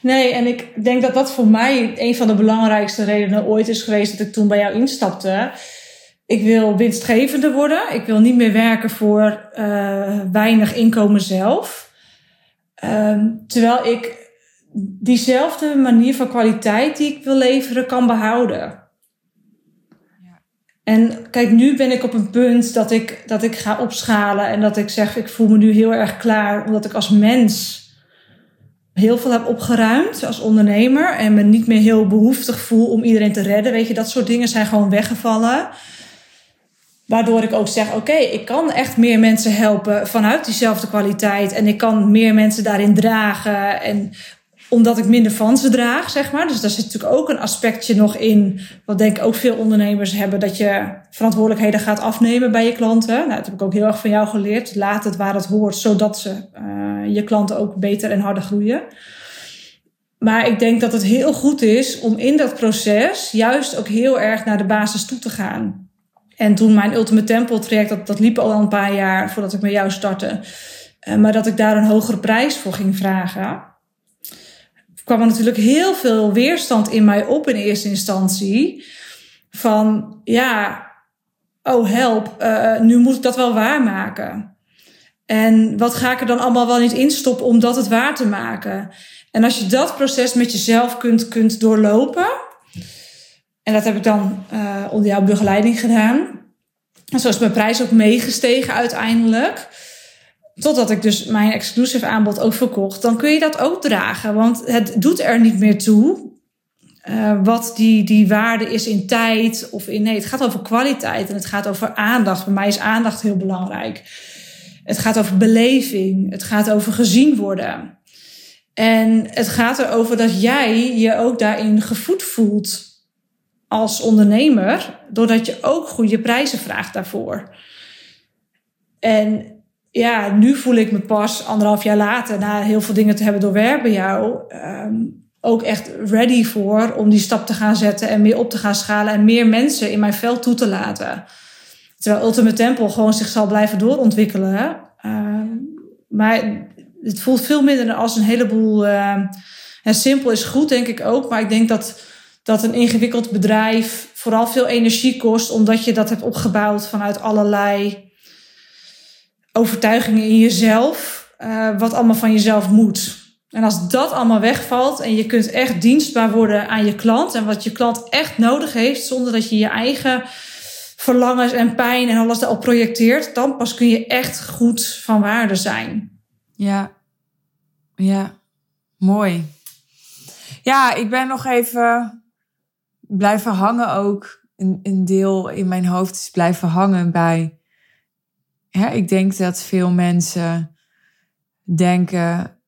Nee, en ik denk dat dat voor mij een van de belangrijkste redenen ooit is geweest dat ik toen bij jou instapte. Ik wil winstgevender worden. Ik wil niet meer werken voor uh, weinig inkomen zelf. Uh, terwijl ik diezelfde manier van kwaliteit die ik wil leveren kan behouden. En kijk, nu ben ik op een punt dat ik, dat ik ga opschalen en dat ik zeg, ik voel me nu heel erg klaar, omdat ik als mens heel veel heb opgeruimd als ondernemer en me niet meer heel behoeftig voel om iedereen te redden. Weet je, dat soort dingen zijn gewoon weggevallen. Waardoor ik ook zeg: oké, ik kan echt meer mensen helpen vanuit diezelfde kwaliteit. En ik kan meer mensen daarin dragen. En omdat ik minder van ze draag, zeg maar. Dus daar zit natuurlijk ook een aspectje nog in. Wat denk ik ook veel ondernemers hebben. Dat je verantwoordelijkheden gaat afnemen bij je klanten. Nou, dat heb ik ook heel erg van jou geleerd. Laat het waar het hoort, zodat ze, uh, je klanten ook beter en harder groeien. Maar ik denk dat het heel goed is om in dat proces juist ook heel erg naar de basis toe te gaan. En toen mijn Ultimate Temple traject, dat, dat liep al een paar jaar voordat ik met jou startte. Uh, maar dat ik daar een hogere prijs voor ging vragen kwam er natuurlijk heel veel weerstand in mij op in eerste instantie. Van ja, oh help, uh, nu moet ik dat wel waarmaken. En wat ga ik er dan allemaal wel niet instoppen om dat het waar te maken? En als je dat proces met jezelf kunt, kunt doorlopen, en dat heb ik dan uh, onder jouw begeleiding gedaan. En zo is mijn prijs ook meegestegen uiteindelijk. Totdat ik dus mijn exclusive aanbod ook verkocht. Dan kun je dat ook dragen. Want het doet er niet meer toe. Uh, wat die, die waarde is in tijd of in. Nee, het gaat over kwaliteit en het gaat over aandacht. Bij mij is aandacht heel belangrijk. Het gaat over beleving. Het gaat over gezien worden. En het gaat erover dat jij je ook daarin gevoed voelt als ondernemer, doordat je ook goede prijzen vraagt daarvoor. En ja, nu voel ik me pas anderhalf jaar later, na heel veel dingen te hebben doorwerkt bij jou, um, ook echt ready voor om die stap te gaan zetten en meer op te gaan schalen en meer mensen in mijn veld toe te laten. Terwijl Ultimate Temple gewoon zich zal blijven doorontwikkelen. Um, maar het voelt veel minder als een heleboel. Uh, en simpel is goed, denk ik ook. Maar ik denk dat, dat een ingewikkeld bedrijf vooral veel energie kost, omdat je dat hebt opgebouwd vanuit allerlei overtuigingen in jezelf, uh, wat allemaal van jezelf moet. En als dat allemaal wegvalt en je kunt echt dienstbaar worden aan je klant en wat je klant echt nodig heeft, zonder dat je je eigen verlangens en pijn en alles daarop projecteert, dan pas kun je echt goed van waarde zijn. Ja, ja, mooi. Ja, ik ben nog even blijven hangen ook. Een, een deel in mijn hoofd is blijven hangen bij ja, ik denk dat veel mensen denken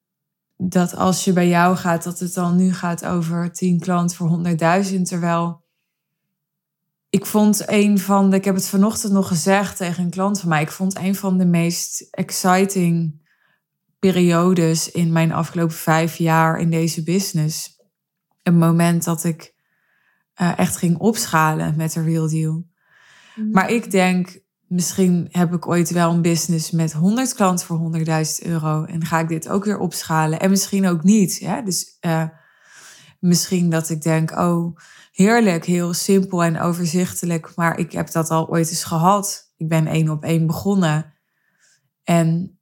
dat als je bij jou gaat, dat het dan nu gaat over 10 klanten voor 100.000. Terwijl ik vond een van de, ik heb het vanochtend nog gezegd tegen een klant van mij, ik vond een van de meest exciting periodes in mijn afgelopen vijf jaar in deze business. Een moment dat ik uh, echt ging opschalen met de Real Deal. Mm. Maar ik denk, misschien heb ik ooit wel een business met 100 klanten voor 100.000 euro. En ga ik dit ook weer opschalen. En misschien ook niet. Ja? Dus uh, misschien dat ik denk, oh, heerlijk, heel simpel en overzichtelijk. Maar ik heb dat al ooit eens gehad. Ik ben één op één begonnen. En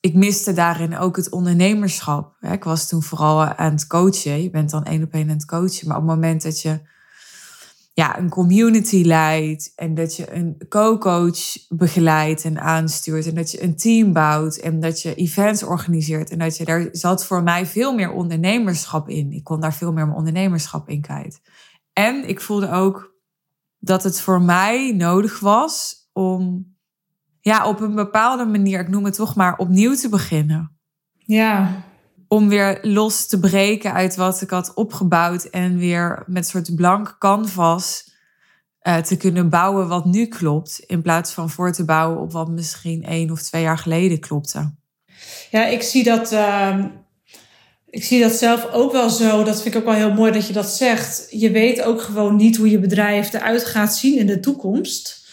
ik miste daarin ook het ondernemerschap. Ik was toen vooral aan het coachen. Je bent dan één op één aan het coachen. Maar op het moment dat je ja, een community leidt en dat je een co-coach begeleidt en aanstuurt en dat je een team bouwt en dat je events organiseert en dat je daar zat voor mij veel meer ondernemerschap in. Ik kon daar veel meer mijn ondernemerschap in kwijt. En ik voelde ook dat het voor mij nodig was om ja, op een bepaalde manier, ik noem het toch maar, opnieuw te beginnen. Ja. Om weer los te breken uit wat ik had opgebouwd en weer met een soort blank canvas uh, te kunnen bouwen wat nu klopt, in plaats van voor te bouwen op wat misschien één of twee jaar geleden klopte. Ja, ik zie dat. Uh, ik zie dat zelf ook wel zo. Dat vind ik ook wel heel mooi dat je dat zegt. Je weet ook gewoon niet hoe je bedrijf eruit gaat zien in de toekomst.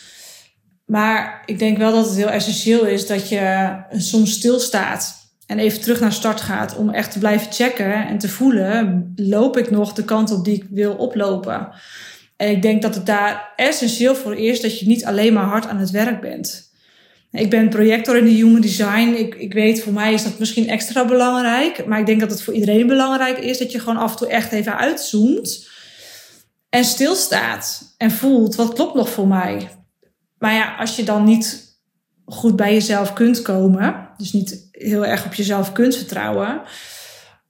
Maar ik denk wel dat het heel essentieel is dat je soms stilstaat en even terug naar start gaat om echt te blijven checken en te voelen, loop ik nog de kant op die ik wil oplopen? En ik denk dat het daar essentieel voor is dat je niet alleen maar hard aan het werk bent. Ik ben projector in de human design. Ik, ik weet, voor mij is dat misschien extra belangrijk. Maar ik denk dat het voor iedereen belangrijk is dat je gewoon af en toe echt even uitzoomt. En stilstaat. En voelt, wat klopt nog voor mij? Maar ja, als je dan niet goed bij jezelf kunt komen, dus niet heel erg op jezelf kunt vertrouwen,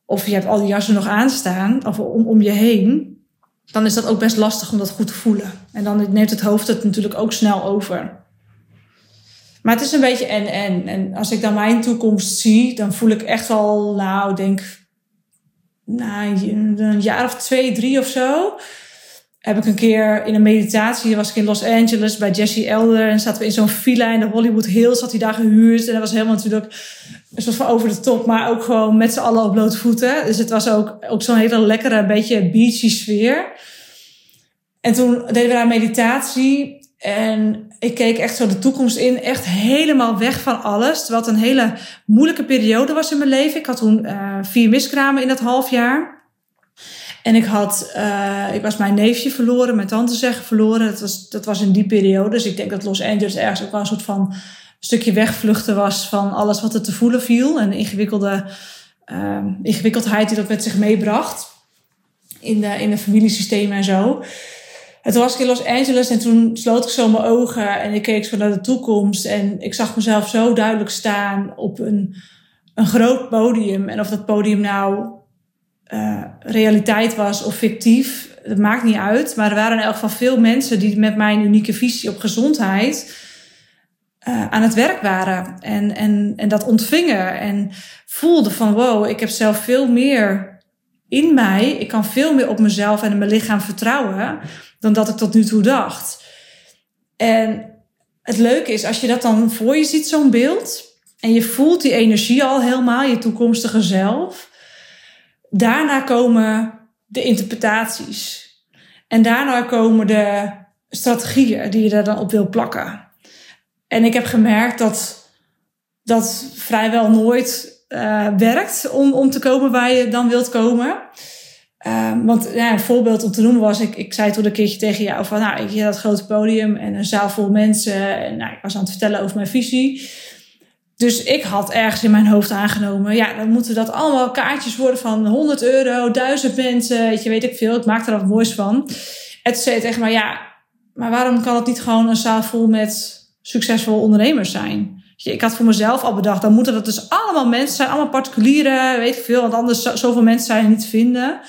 of je hebt al die jassen nog aanstaan, of om, om je heen, dan is dat ook best lastig om dat goed te voelen. En dan neemt het hoofd het natuurlijk ook snel over. Maar het is een beetje en-en. En als ik dan mijn toekomst zie, dan voel ik echt al, nou, denk, nou, een jaar of twee, drie of zo heb ik een keer in een meditatie, was ik in Los Angeles bij Jesse Elder. En zaten we in zo'n villa in de Hollywood Hills, had hij daar gehuurd. En dat was helemaal natuurlijk een soort van over de top, maar ook gewoon met z'n allen op blote voeten. Dus het was ook, ook zo'n hele lekkere, beetje beachy sfeer. En toen deden we daar meditatie. En ik keek echt zo de toekomst in, echt helemaal weg van alles. Het een hele moeilijke periode was in mijn leven. Ik had toen uh, vier miskramen in dat half jaar. En ik had, uh, ik was mijn neefje verloren, mijn tante zeggen verloren. Dat was, dat was in die periode. Dus ik denk dat Los Angeles ergens ook wel een soort van stukje wegvluchten was van alles wat er te voelen viel. En de ingewikkelde uh, ingewikkeldheid die dat met zich meebracht. In de, in de familiesystemen en zo. En toen was ik in Los Angeles en toen sloot ik zo mijn ogen en ik keek zo naar de toekomst. En ik zag mezelf zo duidelijk staan op een, een groot podium. En of dat podium nou uh, realiteit was of fictief, dat maakt niet uit. Maar er waren in elk geval veel mensen die met mijn unieke visie op gezondheid uh, aan het werk waren. En, en, en dat ontvingen en voelden van wow, ik heb zelf veel meer in mij. Ik kan veel meer op mezelf en mijn lichaam vertrouwen dan dat ik tot nu toe dacht. En het leuke is, als je dat dan voor je ziet, zo'n beeld, en je voelt die energie al helemaal, je toekomstige zelf Daarna komen de interpretaties. En daarna komen de strategieën die je er dan op wil plakken. En ik heb gemerkt dat dat vrijwel nooit uh, werkt om, om te komen waar je dan wilt komen. Uh, want ja, een voorbeeld om te noemen was, ik, ik zei toen een keertje tegen jou van, nou, ik had dat grote podium en een zaal vol mensen. En nou, ik was aan het vertellen over mijn visie. Dus ik had ergens in mijn hoofd aangenomen, ja, dan moeten dat allemaal kaartjes worden van 100 euro, 1000 mensen, weet je, weet ik veel. Ik maak er wat moois van. En toen zei tegen mij, ja, maar waarom kan het niet gewoon een zaal vol met succesvolle ondernemers zijn? Ik had voor mezelf al bedacht, dan moeten dat dus allemaal mensen zijn, allemaal particulieren, weet ik veel, want anders zoveel mensen zijn niet te vinden.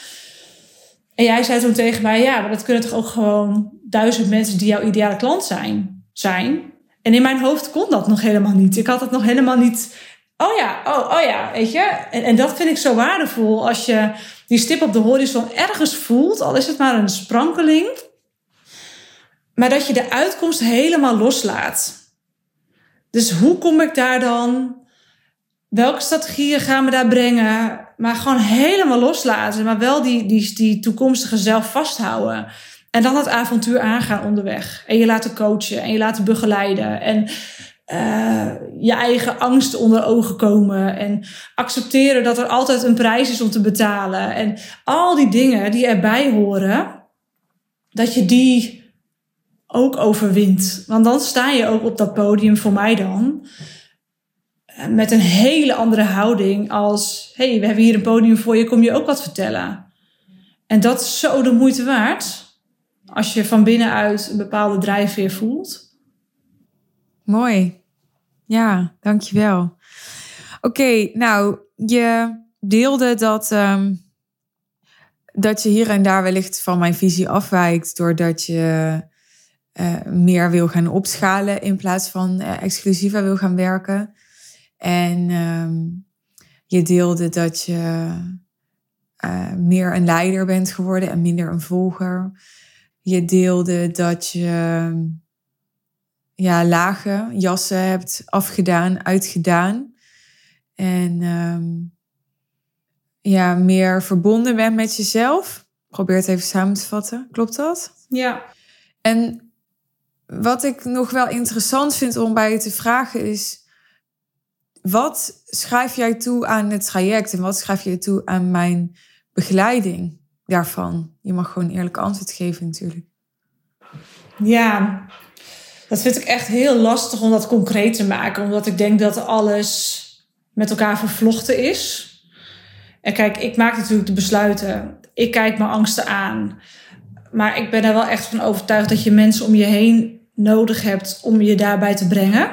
En jij zei toen tegen mij, ja, maar dat kunnen toch ook gewoon duizend mensen die jouw ideale klant zijn, zijn. En in mijn hoofd kon dat nog helemaal niet. Ik had het nog helemaal niet. Oh ja, oh, oh ja, weet je. En, en dat vind ik zo waardevol als je die stip op de horizon ergens voelt, al is het maar een sprankeling. Maar dat je de uitkomst helemaal loslaat. Dus hoe kom ik daar dan? Welke strategieën gaan we daar brengen? Maar gewoon helemaal loslaten, maar wel die, die, die toekomstige zelf vasthouden. En dan het avontuur aangaan onderweg. En je laten coachen en je laten begeleiden. En uh, je eigen angst onder ogen komen. En accepteren dat er altijd een prijs is om te betalen. En al die dingen die erbij horen, dat je die ook overwint. Want dan sta je ook op dat podium voor mij dan. Eh, met een hele andere houding als: hey, we hebben hier een podium voor je, kom je ook wat vertellen. En dat is zo de moeite waard Als je van binnenuit een bepaalde drijfveer voelt. Mooi. Ja, dankjewel. Oké, nou, je deelde dat, um, dat je hier en daar wellicht van mijn visie afwijkt doordat je uh, meer wil gaan opschalen in plaats van uh, exclusiever wil gaan werken. En um, je deelde dat je uh, meer een leider bent geworden en minder een volger. Je deelde dat je ja, lage jassen hebt afgedaan, uitgedaan. En um, ja, meer verbonden bent met jezelf. Probeer het even samen te vatten. Klopt dat? Ja. En wat ik nog wel interessant vind om bij je te vragen is... Wat schrijf jij toe aan het traject en wat schrijf jij toe aan mijn begeleiding daarvan? Je mag gewoon eerlijk antwoord geven natuurlijk. Ja, dat vind ik echt heel lastig om dat concreet te maken. Omdat ik denk dat alles met elkaar vervlochten is. En kijk, ik maak natuurlijk de besluiten. Ik kijk mijn angsten aan. Maar ik ben er wel echt van overtuigd dat je mensen om je heen nodig hebt om je daarbij te brengen.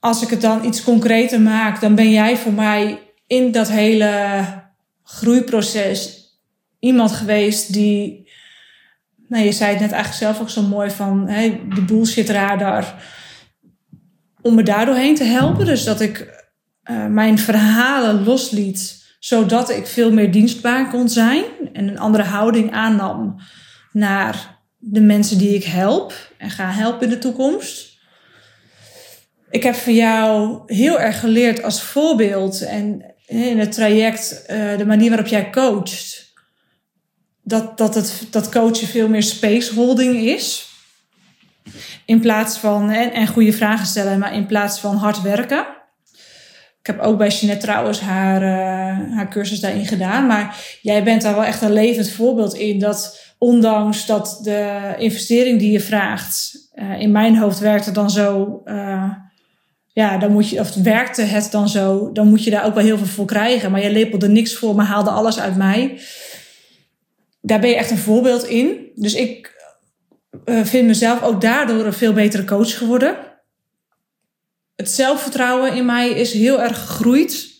Als ik het dan iets concreter maak, dan ben jij voor mij in dat hele groeiproces iemand geweest die, nou je zei het net eigenlijk zelf ook zo mooi van hè, de bullshit radar, om me daardoorheen te helpen. Dus dat ik uh, mijn verhalen losliet, zodat ik veel meer dienstbaar kon zijn en een andere houding aannam naar de mensen die ik help en ga helpen in de toekomst. Ik heb van jou heel erg geleerd als voorbeeld en in het traject, uh, de manier waarop jij coacht, dat, dat, het, dat coachen veel meer spaceholding is. In plaats van, en, en goede vragen stellen, maar in plaats van hard werken. Ik heb ook bij Jeanette trouwens haar, uh, haar cursus daarin gedaan. Maar jij bent daar wel echt een levend voorbeeld in. Dat ondanks dat de investering die je vraagt, uh, in mijn hoofd werkt het dan zo. Uh, ja, dan moet je, of werkte het dan zo, dan moet je daar ook wel heel veel voor krijgen. Maar je lepelde niks voor, maar haalde alles uit mij. Daar ben je echt een voorbeeld in. Dus ik vind mezelf ook daardoor een veel betere coach geworden het zelfvertrouwen in mij is heel erg gegroeid.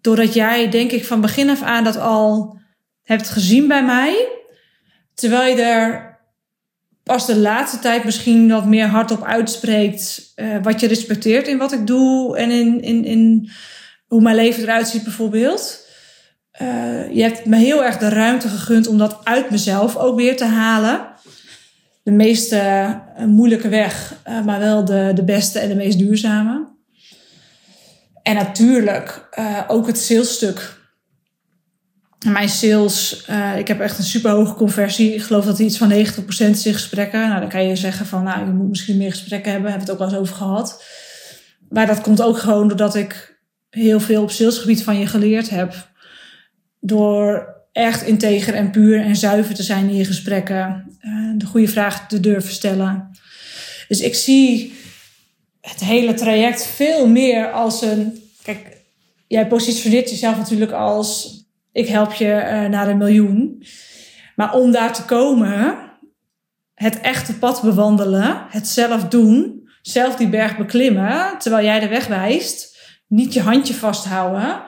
Doordat jij, denk ik, van begin af aan dat al hebt gezien bij mij. Terwijl je er pas de laatste tijd misschien wat meer hardop uitspreekt. Uh, wat je respecteert in wat ik doe en in, in, in hoe mijn leven eruit ziet, bijvoorbeeld. Uh, je hebt me heel erg de ruimte gegund om dat uit mezelf ook weer te halen de meest uh, moeilijke weg, uh, maar wel de, de beste en de meest duurzame. En natuurlijk ook het salesstuk. Mijn sales, ik heb echt een super hoge conversie. Ik geloof dat iets van 90% is in gesprekken. Nou, dan kan je zeggen van, nou, je moet misschien meer gesprekken hebben. Hebben we het ook wel eens over gehad. Maar dat komt ook gewoon doordat ik heel veel op salesgebied van je geleerd heb. Door echt integer en puur en zuiver te zijn in je gesprekken. Uh, de goede vraag te durven stellen. Dus ik zie het hele traject veel meer als een. Kijk, jij positioneert jezelf natuurlijk als: ik help je uh, naar een miljoen. Maar om daar te komen, het echte pad bewandelen, het zelf doen, zelf die berg beklimmen, terwijl jij de weg wijst, niet je handje vasthouden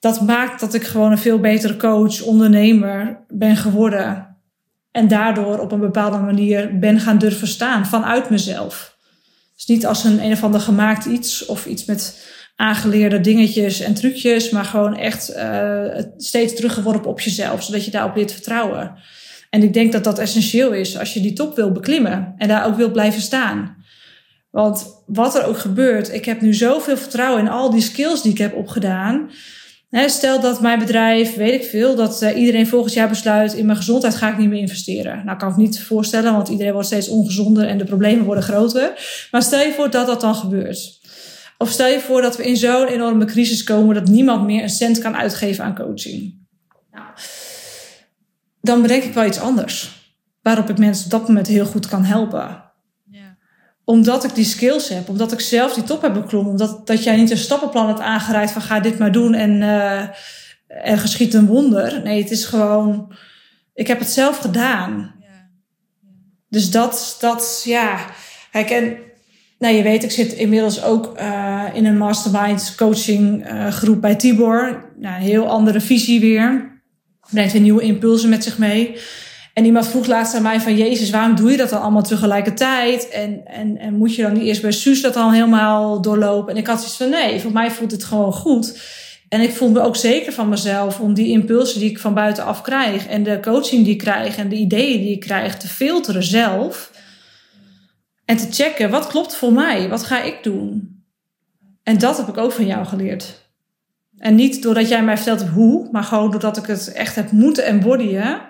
dat maakt dat ik gewoon een veel betere coach, ondernemer ben geworden. En daardoor op een bepaalde manier ben gaan durven staan vanuit mezelf. Dus niet als een een of ander gemaakt iets of iets met aangeleerde dingetjes en trucjes, maar gewoon echt uh, steeds teruggeworpen op jezelf, zodat je daarop leert vertrouwen. En ik denk dat dat essentieel is als je die top wil beklimmen en daar ook wil blijven staan. Want wat er ook gebeurt, ik heb nu zoveel vertrouwen in al die skills die ik heb opgedaan stel dat mijn bedrijf, weet ik veel, dat uh, iedereen volgend jaar besluit: in mijn gezondheid ga ik niet meer investeren. Nou, kan ik niet voorstellen, want iedereen wordt steeds ongezonder en de problemen worden groter. Maar stel je voor dat dat dan gebeurt. Of stel je voor dat we in zo'n enorme crisis komen dat niemand meer een cent kan uitgeven aan coaching. Nou, dan bedenk ik wel iets anders. Waarop ik mensen op dat moment heel goed kan helpen omdat ik die skills heb, omdat ik zelf die top heb beklommen, omdat dat jij niet een stappenplan hebt aangereikt van ga dit maar doen en uh, er geschiet een wonder. Nee, het is gewoon, ik heb het zelf gedaan. Dus dat, dat ja. Kijk, en nou, je weet, ik zit inmiddels ook uh, in een mastermind coaching uh, groep bij Tibor. Nou, een heel andere visie weer. Brengt weer nieuwe impulsen met zich mee. En iemand vroeg laatst aan mij van... Jezus, waarom doe je dat dan allemaal tegelijkertijd? En, en, en moet je dan niet eerst bij Suus dat dan helemaal doorlopen? En ik had zoiets van, nee, voor mij voelt het gewoon goed. En ik voel me ook zeker van mezelf om die impulsen die ik van buitenaf krijg... en de coaching die ik krijg en de ideeën die ik krijg te filteren zelf... En te checken, wat klopt voor mij? Wat ga ik doen? En dat heb ik ook van jou geleerd. En niet doordat jij mij vertelt hoe, maar gewoon doordat ik het echt heb moeten embodyen.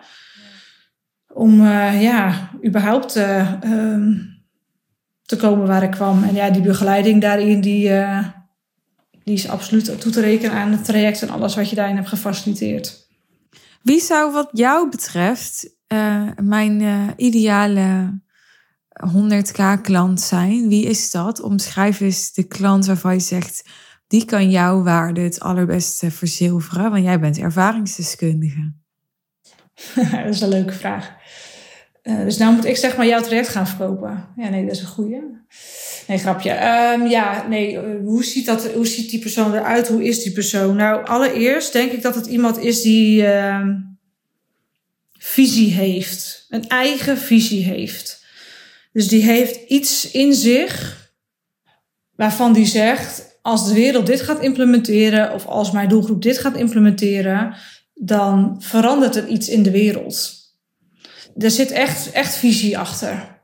Om uh, ja, überhaupt uh, um, te komen waar ik kwam. En ja, die begeleiding daarin, die, uh, die is absoluut toe te rekenen aan het traject en alles wat je daarin hebt gefaciliteerd. Wie zou wat jou betreft mijn ideale 100k klant zijn? Wie is dat? Omschrijf eens de klant waarvan je zegt, die kan jouw waarde het allerbeste verzilveren, want jij bent ervaringsdeskundige. *laughs* dat is een leuke vraag. Uh, dus nou moet ik zeg maar jouw traject gaan verkopen. Ja, nee, dat is een goeie. Nee, grapje. Um, ja, nee, uh, hoe ziet, dat, hoe ziet die persoon eruit? Hoe is die persoon? Nou, allereerst denk ik dat het iemand is die uh, visie heeft. Een eigen visie heeft. Dus die heeft iets in zich waarvan die zegt: als de wereld dit gaat implementeren, of als mijn doelgroep dit gaat implementeren, dan verandert er iets in de wereld. Er zit echt, echt visie achter.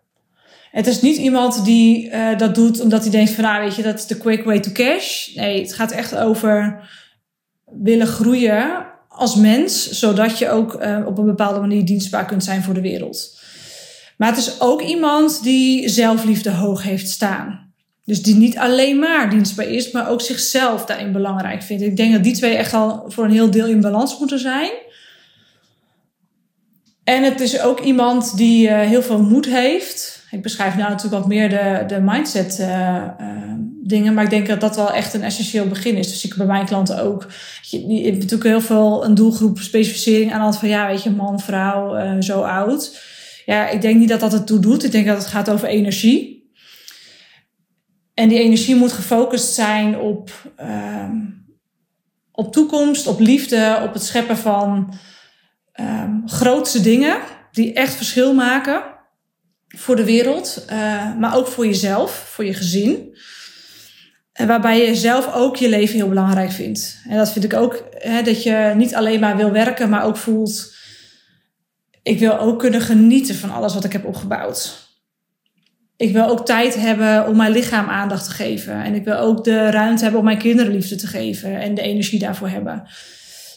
Het is niet iemand die uh, dat doet omdat hij denkt van, nou weet je, dat is de quick way to cash. Nee, het gaat echt over willen groeien als mens, zodat je ook uh, op een bepaalde manier dienstbaar kunt zijn voor de wereld. Maar het is ook iemand die zelfliefde hoog heeft staan. Dus die niet alleen maar dienstbaar is, maar ook zichzelf daarin belangrijk vindt. Ik denk dat die twee echt al voor een heel deel in balans moeten zijn. En het is ook iemand die uh, heel veel moed heeft. Ik beschrijf nou natuurlijk wat meer de, de mindset uh, uh, dingen. Maar ik denk dat dat wel echt een essentieel begin is. Dus ik bij mijn klanten ook. Je, hebt natuurlijk heel veel een doelgroep specificering aan hand van ja, weet je, man, vrouw, zo oud. Ja, ik denk niet dat dat het toe doet. Ik denk dat het gaat over energie. En die energie moet gefocust zijn op, um, op toekomst, op liefde, op het scheppen van um, grootste dingen die echt verschil maken voor de wereld, uh, maar ook voor jezelf, voor je gezin. En waarbij je zelf ook je leven heel belangrijk vindt. En dat vind ik ook, hè, dat je niet alleen maar wil werken, maar ook voelt ik wil ook kunnen genieten van alles wat ik heb opgebouwd. Ik wil ook tijd hebben om mijn lichaam aandacht te geven. En ik wil ook de ruimte hebben om mijn kinderen liefde te geven en de energie daarvoor hebben.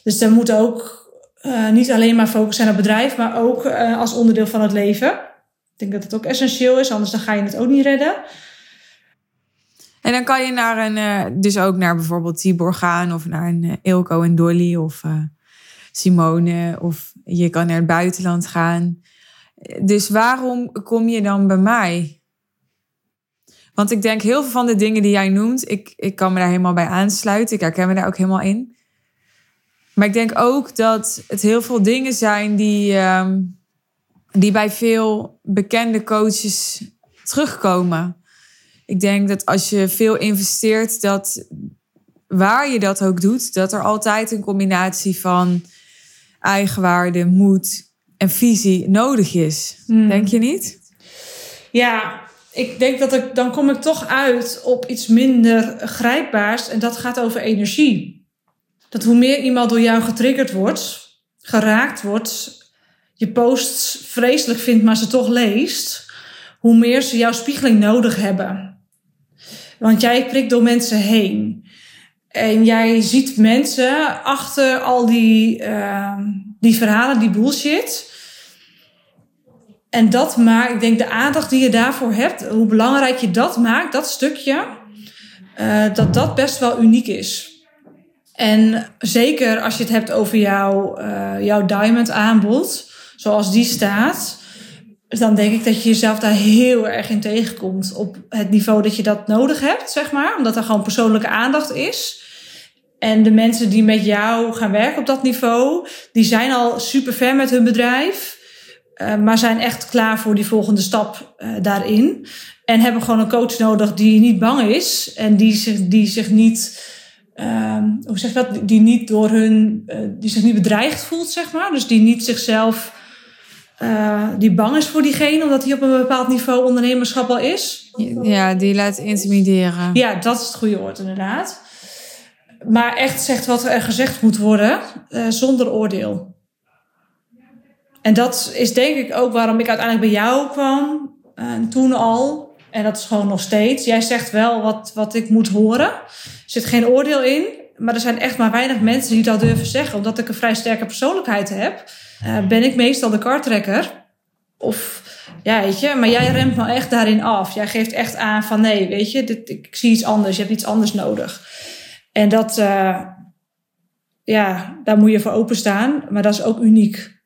Dus er moet ook uh, niet alleen maar focus zijn op bedrijf, maar ook uh, als onderdeel van het leven. Ik denk dat het ook essentieel is, anders dan ga je het ook niet redden. En dan kan je naar een, uh, dus ook naar bijvoorbeeld Tibor gaan of naar een Ilko en Dolly of Simone of je kan naar het buitenland gaan. Dus waarom kom je dan bij mij? Want ik denk heel veel van de dingen die jij noemt, ik, ik kan me daar helemaal bij aansluiten. Ik herken me daar ook helemaal in. Maar ik denk ook dat het heel veel dingen zijn die, um, die bij veel bekende coaches terugkomen. Ik denk dat als je veel investeert, dat waar je dat ook doet, dat er altijd een combinatie van eigenwaarde, moed en visie nodig is. Hmm. Denk je niet? Ja, ik denk dat ik dan kom ik toch uit op iets minder grijpbaars en dat gaat over energie. Dat hoe meer iemand door jou getriggerd wordt, geraakt wordt, je posts vreselijk vindt, maar ze toch leest, hoe meer ze jouw spiegeling nodig hebben. Want jij prikt door mensen heen. En jij ziet mensen achter al die, uh, die verhalen, die bullshit. En dat maakt, ik denk de aandacht die je daarvoor hebt, hoe belangrijk je dat maakt, dat stukje, uh, dat dat best wel uniek is. En zeker als je het hebt over jouw, uh, jouw diamond aanbod, zoals die staat, dan denk ik dat je jezelf daar heel erg in tegenkomt. Op het niveau dat je dat nodig hebt, zeg maar. Omdat er gewoon persoonlijke aandacht is. En de mensen die met jou gaan werken op dat niveau, die zijn al super ver met hun bedrijf. uh, maar zijn echt klaar voor die volgende stap uh, daarin. En hebben gewoon een coach nodig die niet bang is en die zich, die zich niet, uh, hoe zeg je dat, die niet door hun, uh, die zich niet bedreigd voelt, zeg maar. Dus die niet zichzelf, die bang is voor diegene, omdat hij op een bepaald niveau ondernemerschap al is. Ja, die laat intimideren. Ja, dat is het goede woord inderdaad. Maar echt zegt wat er gezegd moet worden, zonder oordeel. En dat is denk ik ook waarom ik uiteindelijk bij jou kwam. En toen al. En dat is gewoon nog steeds. Jij zegt wel wat, wat ik moet horen. Er zit geen oordeel in. Maar er zijn echt maar weinig mensen die dat durven zeggen. Omdat ik een vrij sterke persoonlijkheid heb. Uh, ben ik meestal de kartrekker. Of ja, weet je. Maar jij remt me echt daarin af. Jij geeft echt aan van nee, weet je. Dit, ik zie iets anders. Je hebt iets anders nodig. En dat... Uh, ja, daar moet je voor openstaan. Maar dat is ook uniek.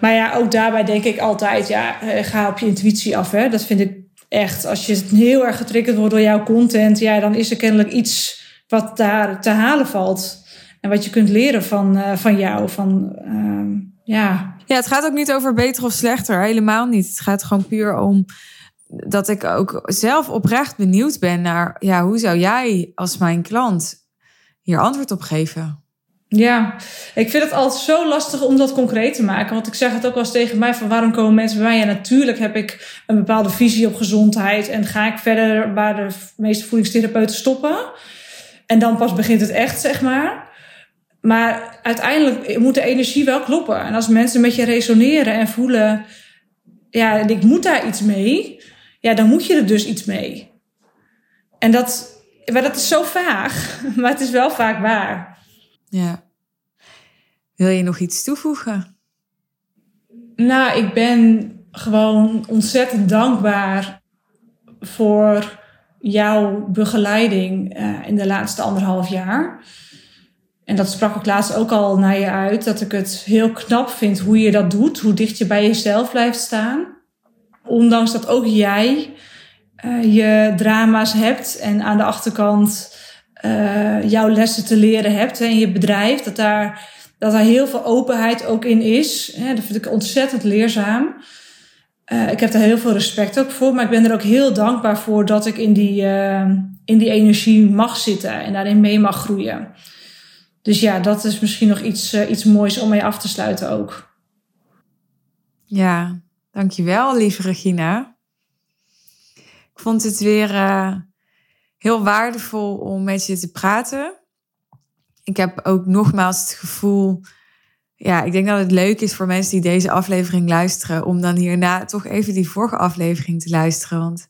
Maar ja, ook daarbij denk ik altijd, ja, eh, ga op je intuïtie af. Hè? Dat vind ik echt, als je heel erg getriggerd wordt door jouw content, ja, dan is er kennelijk iets wat daar te halen valt. En wat je kunt leren van, uh, van jou. Van, uh, ja. ja, het gaat ook niet over beter of slechter. Helemaal niet. Het gaat gewoon puur om dat ik ook zelf oprecht benieuwd ben naar, ja, hoe zou jij als mijn klant hier antwoord op geven? Ja, ik vind het altijd zo lastig om dat concreet te maken. Want ik zeg het ook wel eens tegen mij van waarom komen mensen bij mij? Ja, natuurlijk heb ik een bepaalde visie op gezondheid. En ga ik verder waar de meeste voedingstherapeuten stoppen. En dan pas begint het echt, zeg maar. Maar uiteindelijk moet de energie wel kloppen. En als mensen met je resoneren en voelen... Ja, ik moet daar iets mee. Ja, dan moet je er dus iets mee. En dat, maar dat is zo vaag. *laughs* Maar het is wel vaak waar. Ja. Wil je nog iets toevoegen? Nou, ik ben gewoon ontzettend dankbaar voor jouw begeleiding uh, in de laatste anderhalf jaar. En dat sprak ik laatst ook al naar je uit, dat ik het heel knap vind hoe je dat doet, hoe dicht je bij jezelf blijft staan. Ondanks dat ook jij uh, je drama's hebt en aan de achterkant uh, jouw lessen te leren hebt in je bedrijf. Dat daar, dat daar heel veel openheid ook in is. Hè, dat vind ik ontzettend leerzaam. Uh, ik heb daar heel veel respect ook voor. Maar ik ben er ook heel dankbaar voor dat ik in die, uh, in die energie mag zitten. En daarin mee mag groeien. Dus ja, dat is misschien nog iets, iets moois om mee af te sluiten ook. Ja, dankjewel lieve Regina. Ik vond het weer heel waardevol om met je te praten. Ik heb ook nogmaals het gevoel. Ja, ik denk dat het leuk is voor mensen die deze aflevering luisteren. om dan hierna toch even die vorige aflevering te luisteren. Want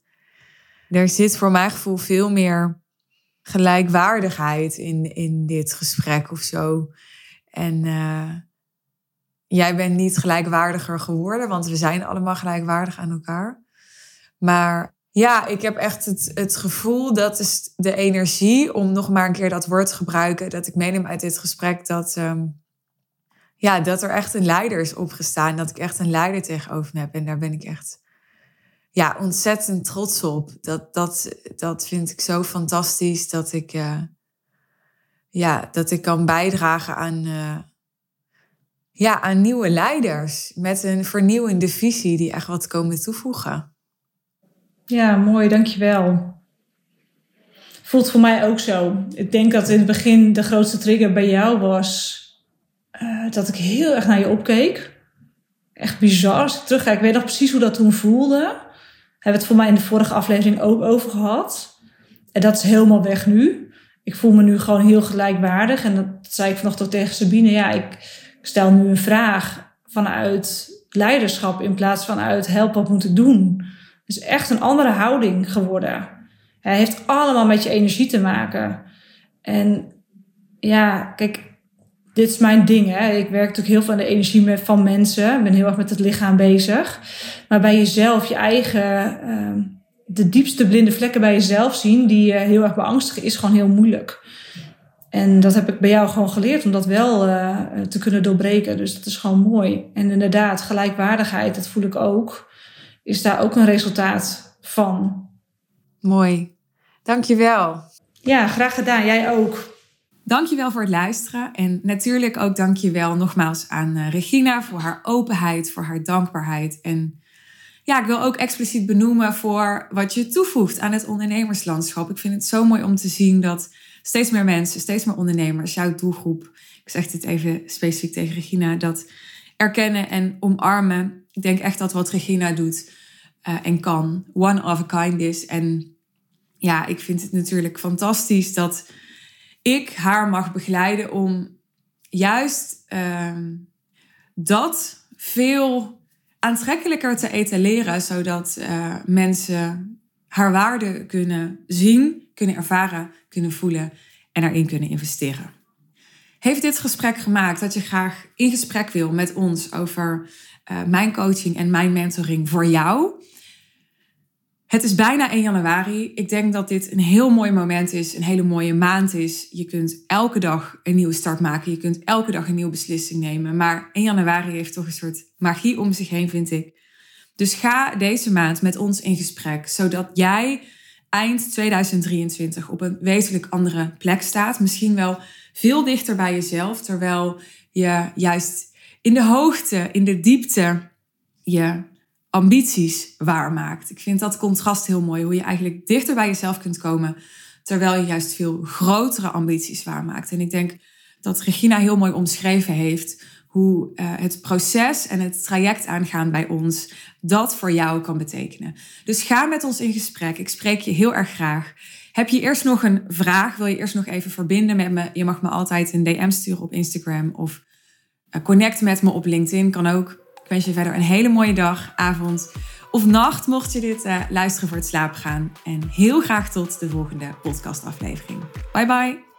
er zit voor mijn gevoel veel meer gelijkwaardigheid in, in dit gesprek of zo. En uh, jij bent niet gelijkwaardiger geworden, want we zijn allemaal gelijkwaardig aan elkaar. Maar ja, ik heb echt het, het gevoel, dat is de energie, om nog maar een keer dat woord te gebruiken, dat ik meeneem uit dit gesprek, dat, um, ja, dat er echt een leider is opgestaan. Dat ik echt een leider tegenover heb. En daar ben ik echt ja, ontzettend trots op. Dat, dat, dat vind ik zo fantastisch dat ik, uh, ja, dat ik kan bijdragen aan, uh, ja, aan nieuwe leiders met een vernieuwende visie die echt wat komen toevoegen. Ja, mooi, dankjewel. Voelt voor mij ook zo. Ik denk dat in het begin de grootste trigger bij jou was uh, dat ik heel erg naar je opkeek. Echt bizar. Als ik terugkijk, ik weet nog precies hoe dat toen voelde. Hebben we het voor mij in de vorige aflevering ook over gehad. En dat is helemaal weg nu. Ik voel me nu gewoon heel gelijkwaardig. En dat zei ik vanochtend tegen Sabine. Ja, ik, ik stel nu een vraag vanuit leiderschap in plaats van uit help, wat moet ik doen? Is echt een andere houding geworden. Hij heeft allemaal met je energie te maken. En ja, kijk, dit is mijn ding. Hè. Ik werk natuurlijk heel veel aan de energie van mensen. Ik ben heel erg met het lichaam bezig. Maar bij jezelf, je eigen, uh, de diepste blinde vlekken bij jezelf zien, die uh, heel erg beangstigen, is gewoon heel moeilijk. En dat heb ik bij jou gewoon geleerd om dat wel uh, te kunnen doorbreken. Dus dat is gewoon mooi. En inderdaad, gelijkwaardigheid, dat voel ik ook is daar ook een resultaat van. Mooi. Dankjewel. Ja, graag gedaan. Jij ook. Dankjewel voor het luisteren. En natuurlijk ook dankjewel nogmaals aan eh, Regina voor haar openheid, voor haar dankbaarheid. En ja, ik wil ook expliciet benoemen voor wat je toevoegt aan het ondernemerslandschap. Ik vind het zo mooi om te zien dat steeds meer mensen, steeds meer ondernemers, jouw doelgroep, ik zeg dit even specifiek tegen Regina, dat erkennen en omarmen. Ik denk echt dat wat Regina doet uh, en kan, one of a kind is. En ja, ik vind het natuurlijk fantastisch dat ik haar mag begeleiden om juist uh, dat veel aantrekkelijker te etaleren, zodat uh, mensen haar waarde kunnen zien, kunnen ervaren, kunnen voelen en erin kunnen investeren. Heeft dit gesprek gemaakt dat je graag in gesprek wil met ons over uh, mijn coaching en mijn mentoring voor jou? Het is bijna 1 januari. Ik denk dat dit een heel mooi moment is, een hele mooie maand is. Je kunt elke dag een nieuwe start maken. Je kunt elke dag een nieuwe beslissing nemen. Maar 1 januari heeft toch een soort magie om zich heen, vind ik. Dus ga deze maand met ons in gesprek, zodat jij eind 2023 op een wezenlijk andere plek staat. Misschien wel veel dichter bij jezelf, terwijl je juist in de hoogte, in de diepte je ambities waarmaakt. Ik vind dat contrast heel mooi, hoe je eigenlijk dichter bij jezelf kunt komen, terwijl je juist veel grotere ambities waarmaakt. En ik denk dat Regina heel mooi omschreven heeft hoe uh, het proces en het traject aangaan bij ons dat voor jou kan betekenen. Dus ga met ons in gesprek. Ik spreek je heel erg graag. Heb je eerst nog een vraag? Wil je eerst nog even verbinden met me? Je mag me altijd een DM sturen op Instagram of uh, connect met me op LinkedIn. Kan ook. Wens je verder een hele mooie dag, avond of nacht, mocht je dit uh, luisteren voor het slapen gaan. En heel graag tot de volgende podcastaflevering. Bye bye.